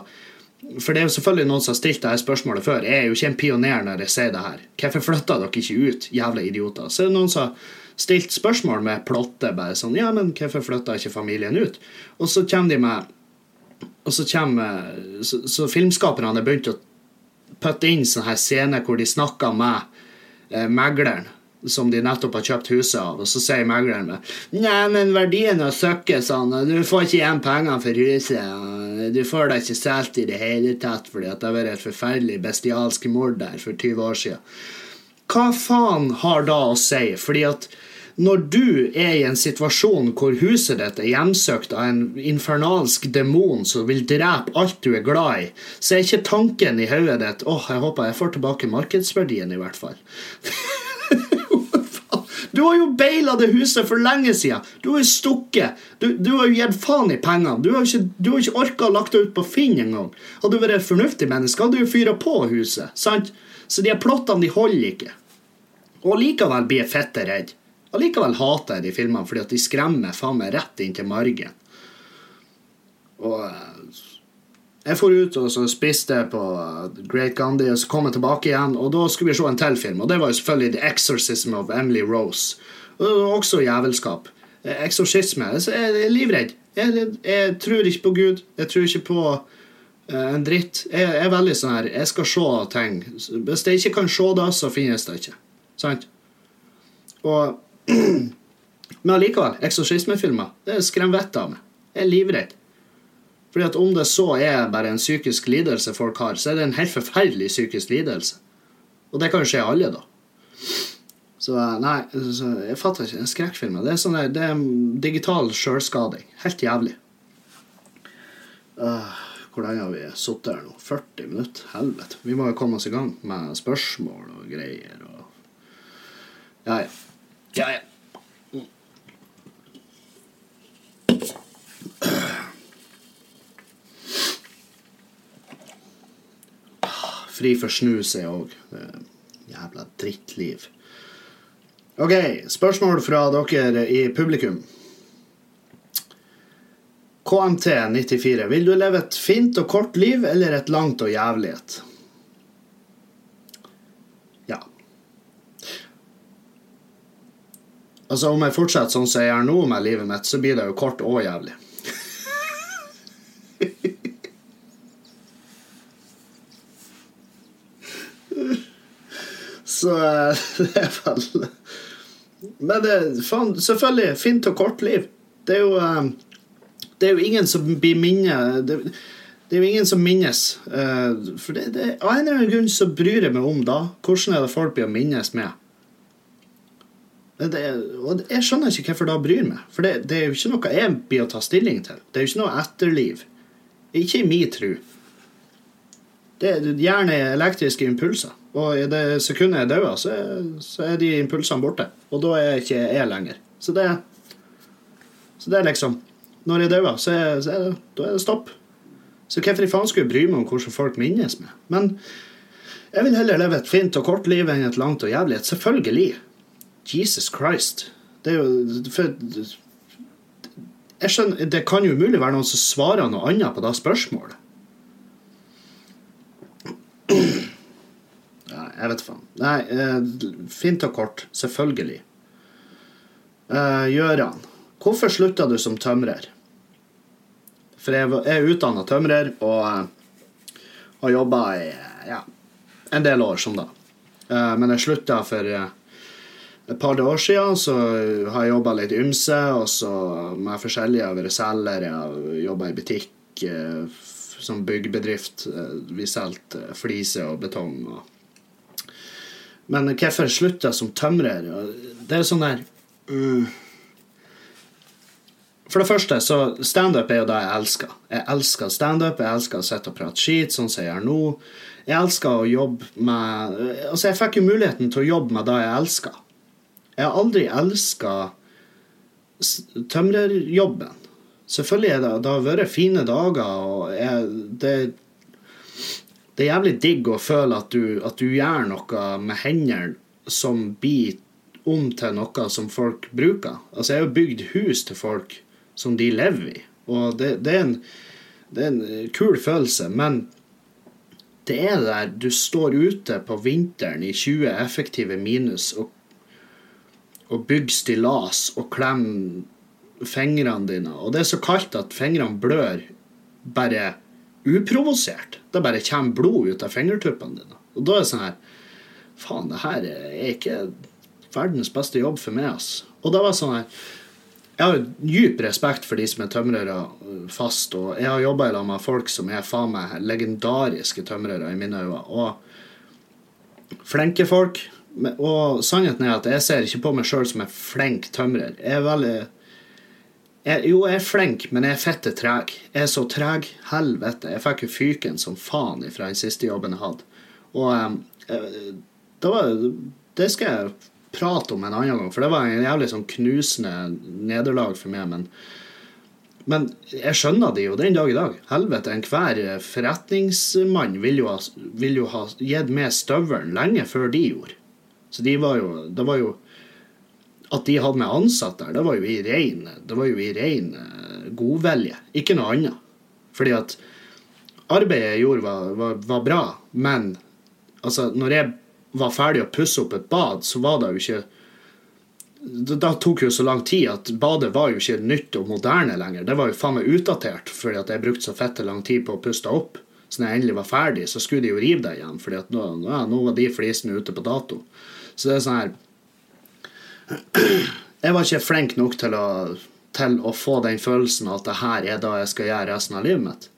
for det er jo selvfølgelig noen som har stilt dette spørsmålet før. Jeg er jo ikke en pioner når jeg sier det her. Hvorfor flytta dere ikke ut, jævla idioter? Så er det noen som har stilt spørsmål med plottet. bare sånn, ja, men hvorfor flytta ikke familien ut? Og så kommer de med og så kommer Så, så filmskaperne begynt å putte inn sånne her scener hvor de snakker med eh, megleren som de nettopp har kjøpt huset av, og så sier megleren med Nei, men verdien av søkket sånn, du får ikke igjen pengene for huset. Du får deg ikke solgt i det hele tatt fordi at har vært et forferdelig bestialsk mord der for 20 år siden. Hva faen har da å si? Fordi at når du er i en situasjon hvor huset ditt er hjemsøkt av en infernalsk demon som vil drepe alt du er glad i, så er ikke tanken i hodet ditt åh, oh, jeg håper jeg får tilbake markedsverdien, i hvert fall. *laughs* Du har jo beila det huset for lenge siden. Du har jo stukket. Du, du har jo gitt faen i pengene. Du har ikke, du ikke orka å lagt det ut på Finn engang. Hadde du vært et fornuftig menneske, hadde du jo fyra på huset. sant? Så de plottene de holder ikke. Og likevel blir jeg fette redd. Og likevel hater jeg de filmene fordi at de skremmer faen meg rett inn til margen. Og eh, jeg for ut og så spiste på Great Gandhi, og så kom jeg tilbake igjen. Og da skulle vi se en til film, og det var jo selvfølgelig The Exorcism of Emily Rose. Og det var også jævelskap. Eksorsisme. Jeg er livredd. Jeg, jeg, tror ikke på Gud. Jeg tror ikke på en dritt. Jeg, jeg, er veldig sånn her Jeg skal se ting. Hvis jeg ikke kan se det, så finnes det ikke. Sant? Og Men allikevel, eksorsismefilmer det skremmer vettet av meg. Jeg er livredd. Fordi at Om det så er bare en psykisk lidelse folk har, så er det en helt forferdelig psykisk lidelse. Og det kan jo skje alle, da. Så nei, så jeg fatter ikke. En skrekkfilm det er, sånn, det er digital sjølskading. Helt jævlig. Uh, hvor lenge har vi sittet her nå? 40 minutter? Helvete. Vi må jo komme oss i gang med spørsmål og greier. Og... Ja, ja. Ja, ja. Fri for snus er òg. Jævla drittliv. OK, spørsmål fra dere i publikum. KMT94. Vil du leve et fint og kort liv eller et langt og jævlig et? Altså, om jeg fortsetter sånn som jeg gjør nå med livet mitt, så blir det jo kort og jævlig. *laughs* Så eh, *laughs* det er vel Men det, faen, selvfølgelig, fint og kort liv. Det er jo eh, Det er jo ingen som blir minnet det, det er jo ingen som minnes. eh, For det, det, av en eller annen grunn så bryr jeg meg om da. Hvordan er det folk blir å minnes med? Det, og jeg skjønner ikke hvorfor da bryr meg. For det, det er jo ikke noe jeg blir å ta stilling til. Det er jo ikke noe etterliv. Ikke i min tru. Det er gjerne elektriske impulser. Og i det sekundet jeg dauer, så, er- så er de impulsene borte. Og da er jeg ikke jeg lenger. Så det, så det er liksom Når jeg dauer, så, er, så er det, da er det stopp. Så hvorfor i faen skulle jeg bry meg om hvordan folk minnes meg? Men jeg vil heller leve et fint og kort liv enn et langt og jævlig et. Selvfølgelig. Jesus Christ. Det er jo for, jeg skjønner, Det kan jo umulig være noen som svarer noe annet på det spørsmålet. *clears throat* Ja, jeg vet faen. Nei, eh, fint og kort. Selvfølgelig. Eh, Gjøran, hvorfor slutta du som tømrer? For jeg er utdanna tømrer og eh, har jobba i ja, en del år som da. Eh, men jeg slutta for et par år siden, så har jeg jobba litt ymse, og så med forskjellige. Jeg har jeg har jobba i butikk eh, som byggebedrift. Eh, Vi solgte fliser og betong. og men hvorfor slutta jeg som tømrer? Det er sånn der mm. For det første, så standup er jo det jeg elsker. Jeg elsker standup, jeg elsker å sitte og prate skit, sånn som jeg gjør nå. Jeg elsker å jobbe med Altså, jeg fikk jo muligheten til å jobbe med det jeg elsker. Jeg har aldri elska tømrerjobben. Selvfølgelig er det, det har vært fine dager, og jeg, det det er jævlig digg å føle at du, at du gjør noe med hendene som blir om til noe som folk bruker. Altså, jeg har bygd hus til folk som de lever i, og det, det, er, en, det er en kul følelse, men det er der du står ute på vinteren i 20 effektive minus og, og bygge stillas og klemme fingrene dine, og det er så kaldt at fingrene blør bare uprovosert. Det bare kommer blod ut av fingertuppene dine. Og da er det sånn her Faen, det her er ikke verdens beste jobb for meg, ass. Og da var det sånn her Jeg har dyp respekt for de som er tømrere fast, og jeg har jobba lag med folk som er faen meg legendariske tømrere i mine øyne. Og flinke folk. Og sannheten er at jeg ser ikke på meg sjøl som en flink tømrer. Jeg er veldig jeg, jo, jeg er flink, men jeg er fette treg. Jeg er så treg. Helvete. Jeg fikk jo fyken som faen fra den siste jobben jeg hadde. Og um, det, var, det skal jeg prate om en annen gang, for det var en jævlig sånn knusende nederlag for meg. Men, men jeg skjønner det jo den dag i dag. Helvete, enhver forretningsmann vil jo ha, vil jo ha gitt meg støvelen lenge før de gjorde. Så de var jo, det var jo at de hadde meg ansatt der, det var jo i rein, det var eh, godvilje, ikke noe annet. Fordi at arbeidet jeg gjorde, var, var, var bra, men altså, når jeg var ferdig å pusse opp et bad, så var det jo ikke det tok jo så lang tid at badet var jo ikke nytt og moderne lenger. Det var jo faen meg utdatert fordi at jeg brukte så fette lang tid på å puste opp. Så når jeg endelig var ferdig, så skulle de jo rive det igjen, at nå, ja, nå var de flisene ute på dato. Så det er sånn her jeg var ikke flink nok til å, til å få den følelsen at det her er det jeg skal gjøre resten av livet mitt.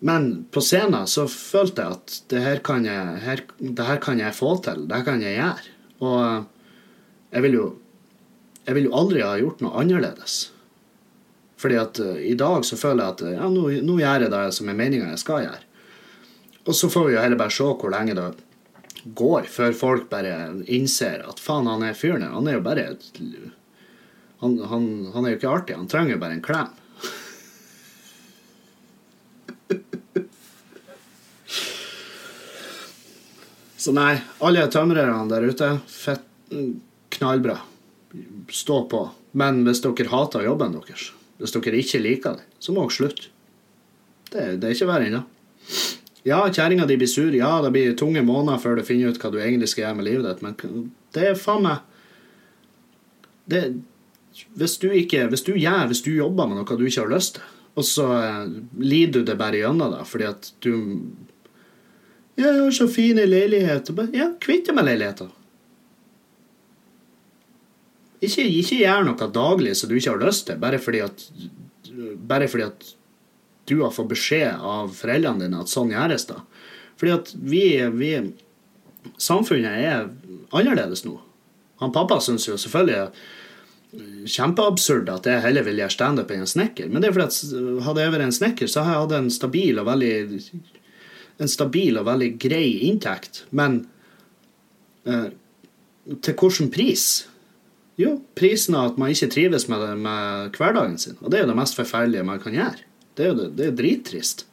Men på scenen så følte jeg at det her kan jeg, her, det her kan jeg få til. Det her kan jeg gjøre. Og jeg vil jo, jeg vil jo aldri ha gjort noe annerledes. Fordi at uh, i dag så føler jeg at ja, nå, nå gjør jeg det som er meninga jeg skal gjøre. Og så får vi jo heller bare se hvor lenge det går før folk bare innser at faen, han er fyren her. Han er jo bare et- han, han, han er jo ikke artig. Han trenger jo bare en klem. *laughs* Så nei, alle tømrerne der ute, fett, knallbra. Stå på. Men hvis dere hater jobben deres, hvis dere ikke liker det, så må dere slutte. Det, det er ikke verre ennå. Ja, kjerringa di blir sur. Ja, det blir tunge måneder før du finner ut hva du egentlig skal gjøre med livet ditt, men det er faen meg det, hvis, du ikke, hvis du gjør, hvis du jobber med noe du ikke har lyst til, og så eh, lider du det bare gjennom det fordi at du ja, 'Jeg har så fine leiligheter.' Ja, kvitt deg med leiligheter. Ikke, ikke gjør noe daglig som du ikke har lyst til, bare fordi at, bare fordi at du har fått beskjed av foreldrene dine at sånn gjøres da. Fordi at vi, vi Samfunnet er annerledes nå. Han pappa syns jo selvfølgelig kjempeabsurd at jeg heller vil gjøre standup enn en snekker. Men det er fordi at hadde jeg vært en snekker, så hadde jeg hatt en stabil og veldig en stabil og veldig grei inntekt. Men eh, til hvilken pris? Jo, prisen er at man ikke trives med, det, med hverdagen sin. Og det er jo det mest forferdelige man kan gjøre. Det er jo det, er drittrist.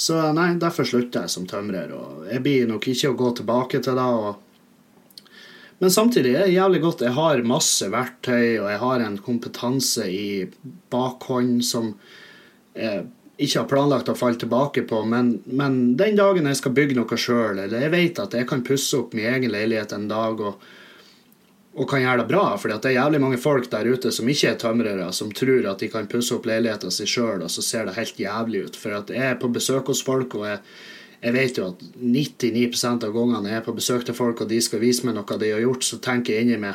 Så nei, derfor slutter jeg som tømrer. Og jeg blir nok ikke å gå tilbake til det. Og... Men samtidig er det jævlig godt. Jeg har masse verktøy, og jeg har en kompetanse i bakhånd som jeg ikke har planlagt å falle tilbake på. Men, men den dagen jeg skal bygge noe sjøl, eller jeg vet at jeg kan pusse opp min egen leilighet en dag og og kan gjøre det bra. For det er jævlig mange folk der ute som ikke er tømrere, som tror at de kan pusse opp leiligheten sin sjøl, og så ser det helt jævlig ut. For jeg er på besøk hos folk, og jeg, jeg vet jo at 99% av gangene jeg er på besøk til folk, og de skal vise meg noe de har gjort, så tenker jeg inni meg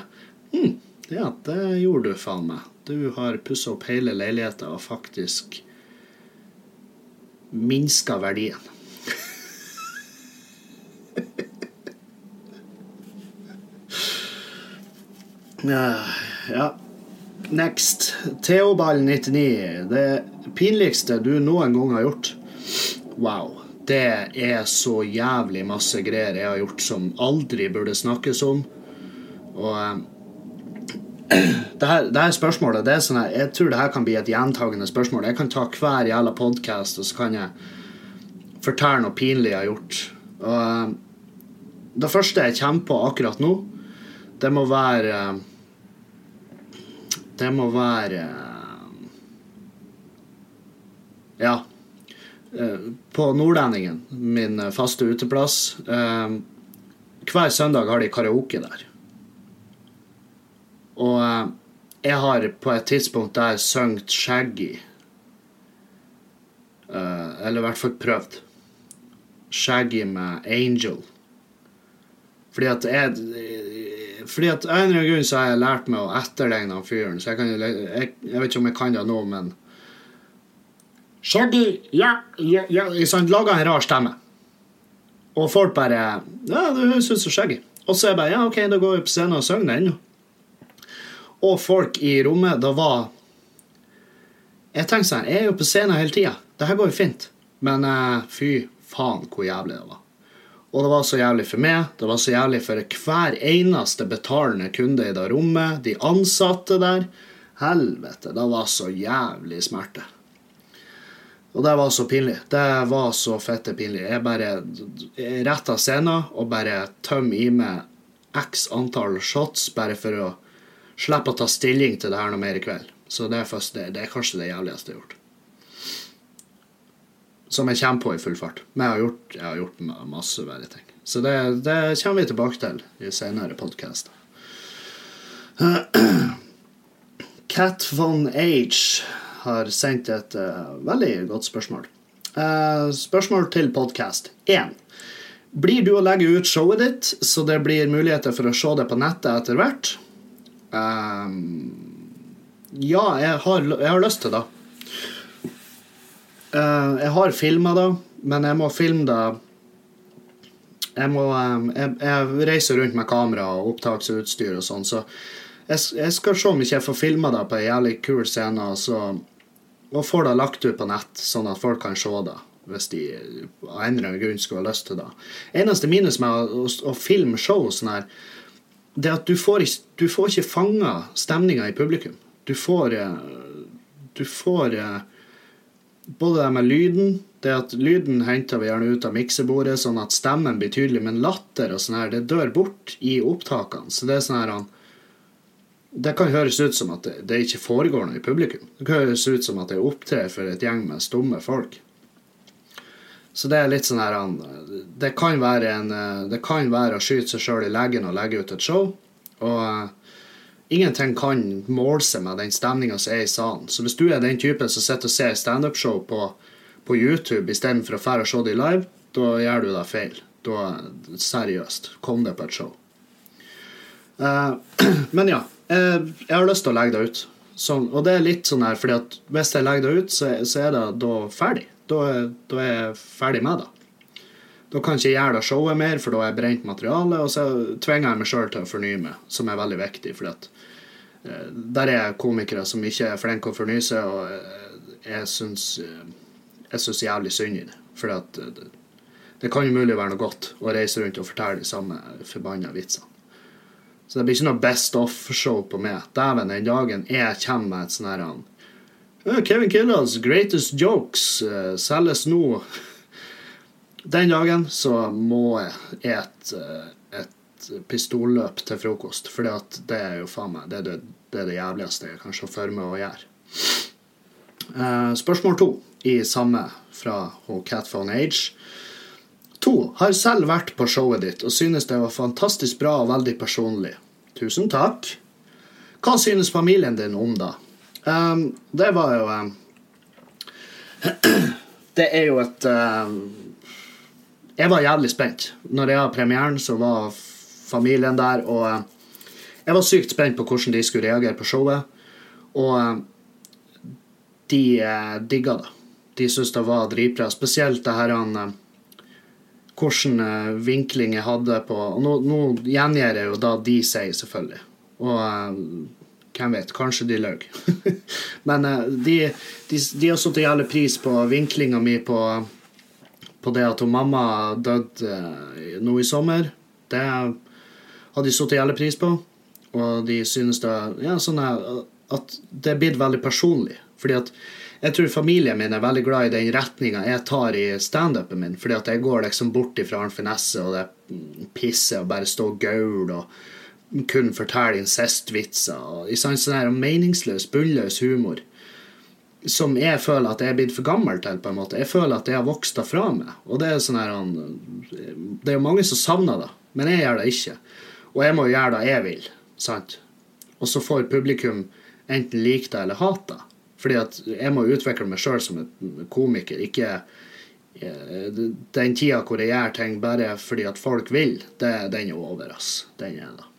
hm, ja, det gjorde du faen meg. Du har pussa opp hele leiligheten og faktisk minska verdien. *laughs* Ja. Next. Theoball99. Det pinligste du noen gang har gjort. Wow. Det er så jævlig masse greier jeg har gjort som aldri burde snakkes om. Og um, *clears throat* det, her, det her, spørsmålet det er sånn her, Jeg tror det her kan bli et gjentagende spørsmål. Jeg kan ta hver jævla podkast, og så kan jeg fortelle noe pinlig jeg har gjort. Og um, Det første jeg kommer på akkurat nå, det må være um, det må være Ja. Eh, på Nordlendingen, min faste uteplass. Eh, hver søndag har de karaoke der. Og eh, jeg har på et tidspunkt der sunget Shaggy. Eller i hvert fall prøvd. Shaggy med Angel. Fordi at jeg fordi at en eller annen grunn så har jeg lært meg å etterligne han fyren. Så jeg, kan, jeg, jeg, vet ikke om jeg kan det nå, men Shaggy, ja, ja, ja sånn, Laga en rar stemme. Og folk bare Ja, du høres ut som Shaggy. Og så er jeg bare Ja, OK, da går vi på scenen og synger den. Og folk i rommet, da var Jeg tenkte sånn Jeg er jo på scenen hele tida. Det her går jo fint. Men uh, fy faen hvor jævlig det var. Og det var så jævlig for meg, det var så jævlig for hver eneste betalende kunde i det rommet, de ansatte der. Helvete, det var så jævlig smerte. Og det var så pinlig. Det var så fette pinlig. Jeg bare retta scenen og bare tømmer i meg x antall shots bare for å slippe å ta stilling til det her noe mer i kveld. Så det er, først, det, er kanskje det jævligste jeg har gjort som jeg kommer på i full fart. Men jeg har gjort, jeg har gjort masse verre ting. Så det, det, kommer vi tilbake til i senere podkaster. Cat *clears throat* von Age har sendt et uh, veldig godt spørsmål. Uh, spørsmål til podkast 1. Blir du å legge ut showet ditt, så det blir muligheter for å se det på nettet etter hvert? Um, ja, jeg har, jeg har lyst til det. Uh, jeg har filma det, men jeg må filme det jeg, må, um, jeg, jeg, reiser rundt med kamera og opptaksutstyr og sånn, så jeg, jeg, skal se om ikke jeg får filma det på ei jævlig kul scene, så, og får det lagt ut på nett, sånn at folk kan se det. Hvis de av en eller annen grunn skulle ha lyst til det. Eneste minus med å, å, å filme show sånn her, det er at du får, du får ikke fanga stemninga i publikum. Du får Du får både det med lyden, det at lyden henter vi gjerne ut av miksebordet, sånn at stemmen blir tydelig, men latter og sånn her, det dør bort i opptakene. Så det er sånn her det kan høres ut som at det, det ikke foregår noe i publikum. Det kan høres ut som at det opptrer for et gjeng med stumme folk. Så det er litt sånn her Det kan være, det kan være å skyte seg sjøl i leggen og legge ut et show. Og ingenting kan måle seg med den stemninga som er i salen. Så hvis du er den typen som sitter og ser standup-show på, på YouTube istedenfor å dra og se det live, da gjør du deg feil. Da, seriøst, kom deg på et show. Uh, *clears throat* men ja. Eh, jeg har lyst til å legge det ut. Sånn, og det er litt sånn her, fordi at hvis jeg legger det ut, så, så er det da ferdig. Da, da, er jeg ferdig med det. Da kan jeg ikke gjøre det showet mer, for da har jeg brent materiale. Og så tvinger jeg meg sjøl til å fornye meg, som er veldig viktig. fordi at, der er komikere som ikke er flinke å fornye seg, og eh, jeg syns jeg syns jævlig synd i det. For det, det kan mulig være noe godt å reise rundt og fortelle de samme forbanna vitsene. Så det blir ikke noe Best Off-show på meg. Dæven, den dagen jeg kommer med et sånn her Kevin Kildahl's Greatest Jokes uh, selges nå. *laughs* Den dagen så må jeg et, et pistolløp til frokost. For det er jo faen meg det, det, det, er det jævligste jeg kan se for meg å gjøre. Uh, spørsmål to i samme fra Catphone Age. To. Har selv vært på showet ditt og synes det var fantastisk bra og veldig personlig. Tusen takk. Hva synes familien din om da? Um, det var jo um, *clears throat* Det er jo et um, Jeg var jævlig spent. Når jeg hadde premieren, så var familien der, og jeg var sykt spent på hvordan de skulle reagere på showet. Og uh, de eh, digga det. De syntes det var dritbra. Spesielt det her han hvilken eh, vinkling jeg hadde på og Nå, nå gjengir jeg jo da de sier, selvfølgelig. Og eh, hvem vet, kanskje de løy. *laughs* Men uh, de, de, de, har satt jævlig pris på vinklinga mi på, på det at mamma døde nå i sommer. Det har de satt jævlig pris på. Og de synes det, ja, sånn at det er blitt veldig personlig. Fordi at jeg tror familien min er veldig glad i den retninga jeg tar i standupen min. Fordi at jeg går liksom bort ifra en finesse og det pisser og bare står gaule og kun forteller incestvitser. Og i sånn sånn her meningsløs, bunnløs humor som jeg føler at jeg er blitt for gammel til. på en måte. Jeg føler at jeg har vokst det fra meg. Og det er sånn her Det er jo mange som savner det, men jeg gjør det ikke. Og jeg må gjøre det jeg vil. Sant? Og så får publikum enten like det eller hate det. Fordi at jeg må utvikle meg sjøl som en komiker, ikke eh, den tida hvor jeg gjør ting bare fordi at folk vil, det, den er over, ass. Den er det.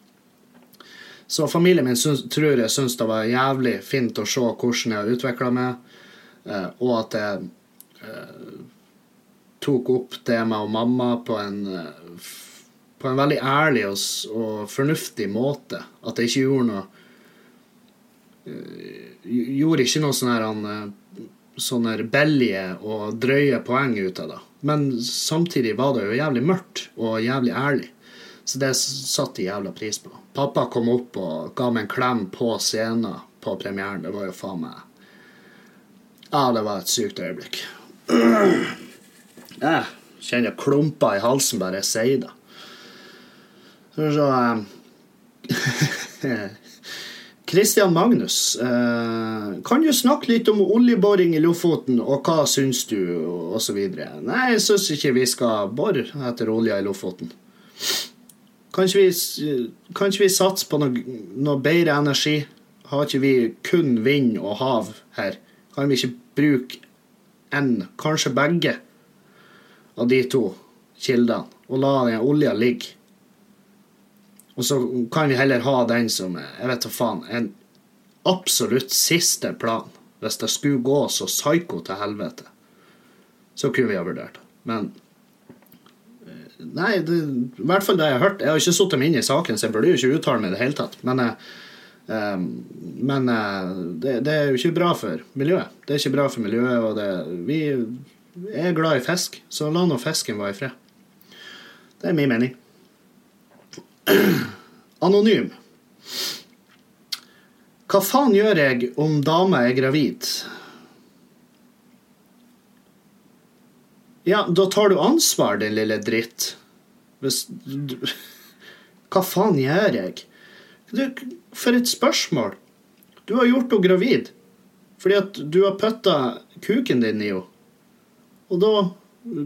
Så familien min syns, tror jeg syns det var jævlig fint å se hvordan jeg har utvikla meg, eh, og at jeg eh, tok opp det med mamma på en, på en veldig ærlig og, og fornuftig måte. At jeg ikke gjorde noe gjorde ikke noe sånn her eh, sånne billige og drøye poeng ut av det. Men samtidig var det jo jævlig mørkt og jævlig ærlig. Så det satte de jævla pris på. Pappa kom opp og ga meg en klem på scenen på premieren. Det var jo faen meg Ja, det var et sykt øyeblikk. *clears throat* Jeg kjenner klumper i halsen bare jeg sier det. Så se *laughs* Kristian Magnus, eh, kan du snakke litt om oljeboring i Lofoten, og hva syns du, osv.? Nei, jeg syns ikke vi skal bore etter olja i Lofoten. Kan ikke vi, vi satse på noe, noe, bedre energi? Har ikke vi kun vind og hav her? Kan vi ikke bruke en, kanskje begge, av de to kildene, og la den olja ligge? Og så kan vi heller ha den som jeg vet da faen, en absolutt siste plan. Hvis det skulle gå så psyko til helvete, så kunne vi ha vurdert det. Men eh, Nei, det, i hvert fall det jeg har hørt. Jeg har ikke satt dem inn i saken, så jeg burde jo ikke uttale meg i det hele tatt. Men, eh, men eh, det, det, er jo ikke bra for miljøet. Det er ikke bra for miljøet, og det, vi er glad i fisk, så la nå fisken være i fred. Det er min mening. *clears throat* Anonym. Hva faen gjør jeg om dama er gravid? Ja, da tar du ansvar, din lille dritt. Hvis du *laughs* Hva faen gjør jeg? Du, for et spørsmål. Du har gjort henne gravid fordi at du har putta kuken din i henne. Og da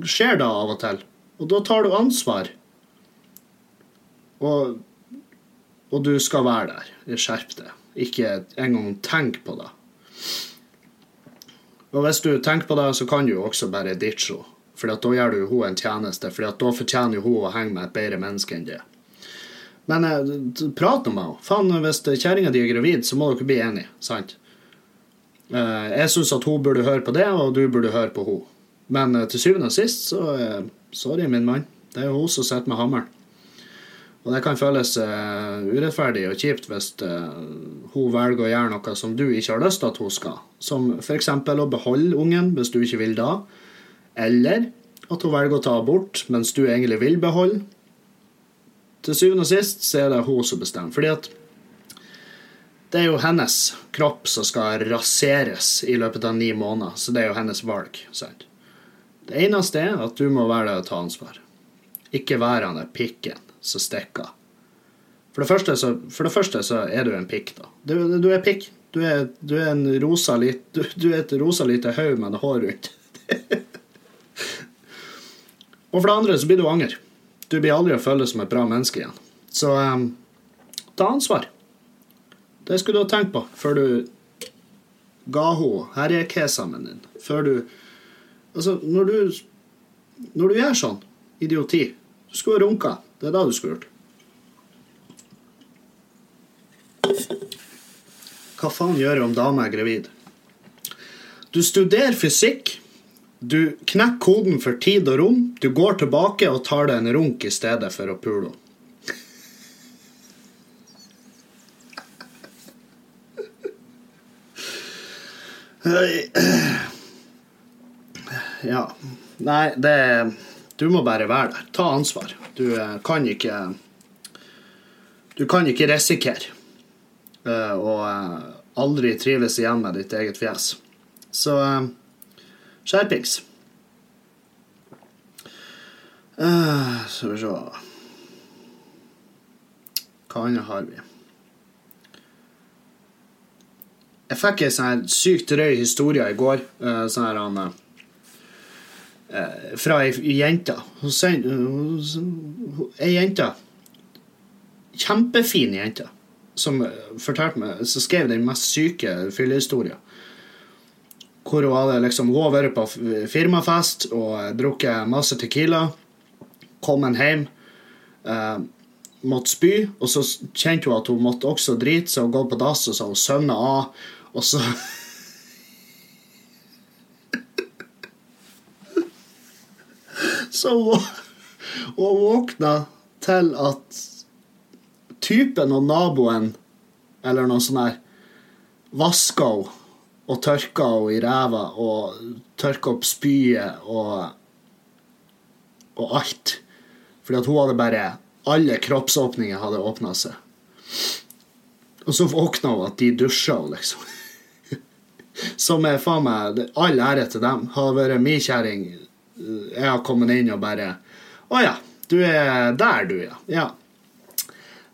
skjer det av og til. Og da tar du ansvar. Og, og du skal være der. Skjerp deg. Ikke engang tenk på det. Og hvis du tenker på det, så kan du jo også bare ditche henne. For da gjør du henne en tjeneste, for da fortjener jo hun å henge med et bedre menneske enn det. Men eh, prat med henne. Faen, hvis kjerringa di er gravid, så må dere bli enige. Sant? Eh, jeg syns at hun burde høre på det, og du burde høre på henne. Men eh, til syvende og sist, så Sorry, min mann. Det er jo hun som sitter med hammeren. Og det kan føles uh, urettferdig og kjipt hvis uh, hun velger å gjøre noe som du ikke har lyst til at hun skal. Som f.eks. å beholde ungen hvis du ikke vil da. Eller at hun velger å ta abort mens du egentlig vil beholde. Til syvende og sist så er det hun som bestemmer. Fordi at det er jo hennes kropp som skal raseres i løpet av ni måneder. Så det er jo hennes valg. Sant? Det eneste er at du må være der og ta ansvar. Ikke være han der pikken som stikker. For det, første så, det første så er du en pikk, da. Du, du er pikk. Du er, du er, en rosa lit, du, du er et rosa lite haug med hår rundt. *laughs* og for det andre så blir du anger. Du blir aldri å føle som et bra menneske igjen. Så um, ta ansvar. Det skulle du ha tenkt på før du ga henne herjekesamen din. Før du Altså, når du Når du gjør sånn idioti, du skulle ha runka. Det er det du skulle gjort. Hva faen gjør du om dama er gravid? Du studerer fysikk. Du knekker koden for tid og rom. Du går tilbake og tar deg en runk i stedet for å pule Ja. Nei, det Du må bare være der. Ta ansvar. Du eh, kan ikke Du kan ikke risikere og å uh, aldri trives igjen med ditt eget fjes. Så skjerpings. Skal vi se Hva annet har vi? Jeg fikk ei sånn sykt røy historie i går. Sånn her han Eh, fra ei jente. Ei jente. Kjempefin jente. Som fortalte meg, så skrev den mest syke fyllehistoria. Hvor hun hadde liksom, vært på firmafest og drukket masse Tequila. Kommet hjem. Eh, måtte spy. Og så kjente hun at hun måtte også drite så og gå på dass, og så hun av. Og så Så hun, våkna til at typen og naboen, eller noe sånt her, vaska henne og tørka henne i ræva og tørka opp spyet og, og alt. Fordi at hun hadde bare Alle kroppsåpninger hadde åpna seg. Og så våkna hun at de dusja henne, liksom. *laughs* Som er faen meg all ære til dem. Har vært min kjerring jeg har kommet inn og bare Å ja, du er der, du, ja. ja.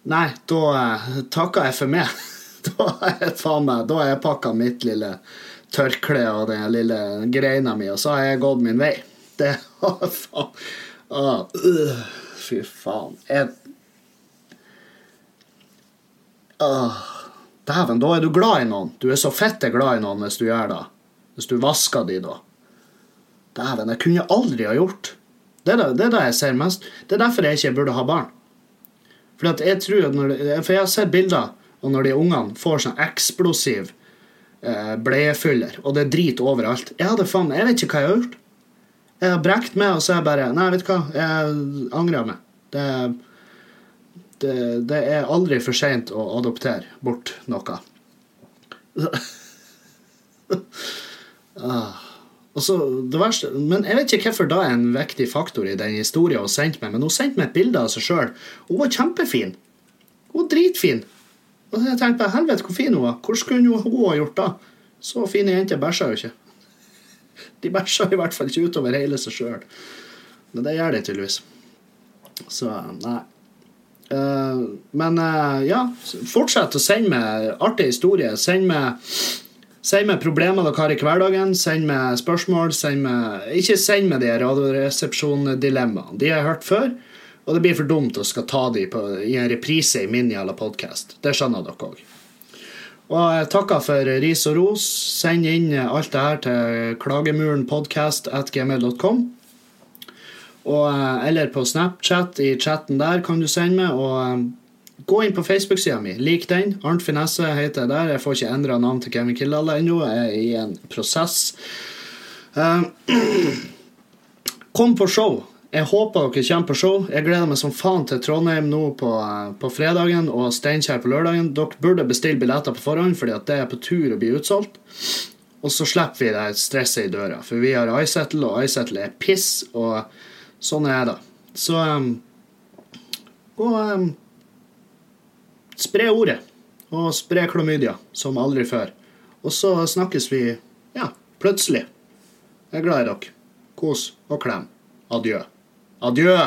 Nei, da uh, takker jeg for meg. *laughs* da har jeg faen jeg pakka mitt lille tørkle og den lille greina mi, og så har jeg gått min vei. *laughs* Det faen. ah, uh, fy faen. Jeg ah, Dæven, da er du glad i noen. Du er så fitte glad i noen hvis du gjør det. Hvis du vasker de, da. Dæven, jeg kunne aldri ha gjort. Det er det, det jeg ser mest. Det er derfor jeg ikke burde ha barn. For jeg, tror når, for jeg har sett bilder og når de ungene får sånn eksplosiv eh, bleiefyller, og det er drit overalt. Jeg hadde faen, jeg vet ikke hva jeg har gjort. Jeg har brekt meg, og så er jeg bare Nei, vet du hva, jeg angrer meg. Det, det, det er aldri for seint å adoptere bort noe. *laughs* ah. Så, verste, men Jeg vet ikke hvorfor da er en viktig faktor i den historien hun sendte meg, men hun sendte meg et bilde av seg sjøl. Hun var kjempefin. Hun var dritfin. Og jeg tenkte på helvete hvor fin hun var. Hvordan kunne hun ha gjort da? Så fine jenter bæsja jo ikke. *laughs* De bæsja i hvert fall ikke utover hele seg sjøl. Men det gjør de tydeligvis. Så nei. Uh, men uh, ja, fortsett å sende meg artige historier. Send meg Send meg problemer dere har i hverdagen. Send meg spørsmål. Send meg, ikke send meg de Radioresepsjon-dilemmaene. De har jeg hørt før, og det blir for dumt å skal ta de på, i en reprise i min jævla podkast. Det skjønner dere òg. Og jeg takker for ris og ros. Send inn alt det her til klagemurenpodkast.gmail.com. Eh, eller på Snapchat, i chatten der kan du sende meg. Og eh, gå inn på Facebook-sida mi. Lik den. Arnt Finesse heter jeg der. Jeg får ikke endra navn til Kevin Kildahl ennå. Jeg er i en prosess. Uh, *clears throat* kom på show. Jeg håper dere kommer på show. Jeg gleder meg som faen til Trondheim nå på, på fredagen og Steinkjer på lørdagen. Dere burde bestille billetter på forhånd, fordi at det er på tur å bli utsolgt. Og så slipper vi det stresset i døra, for vi har iSettle, og iSettle er piss, og sånn er det. Så um, gå um, Spre ordet, og spre klamydia som aldri før. Og så snakkes vi, ja, plutselig. Jeg er glad i dere. Kos og klem. Adjø. Adjø!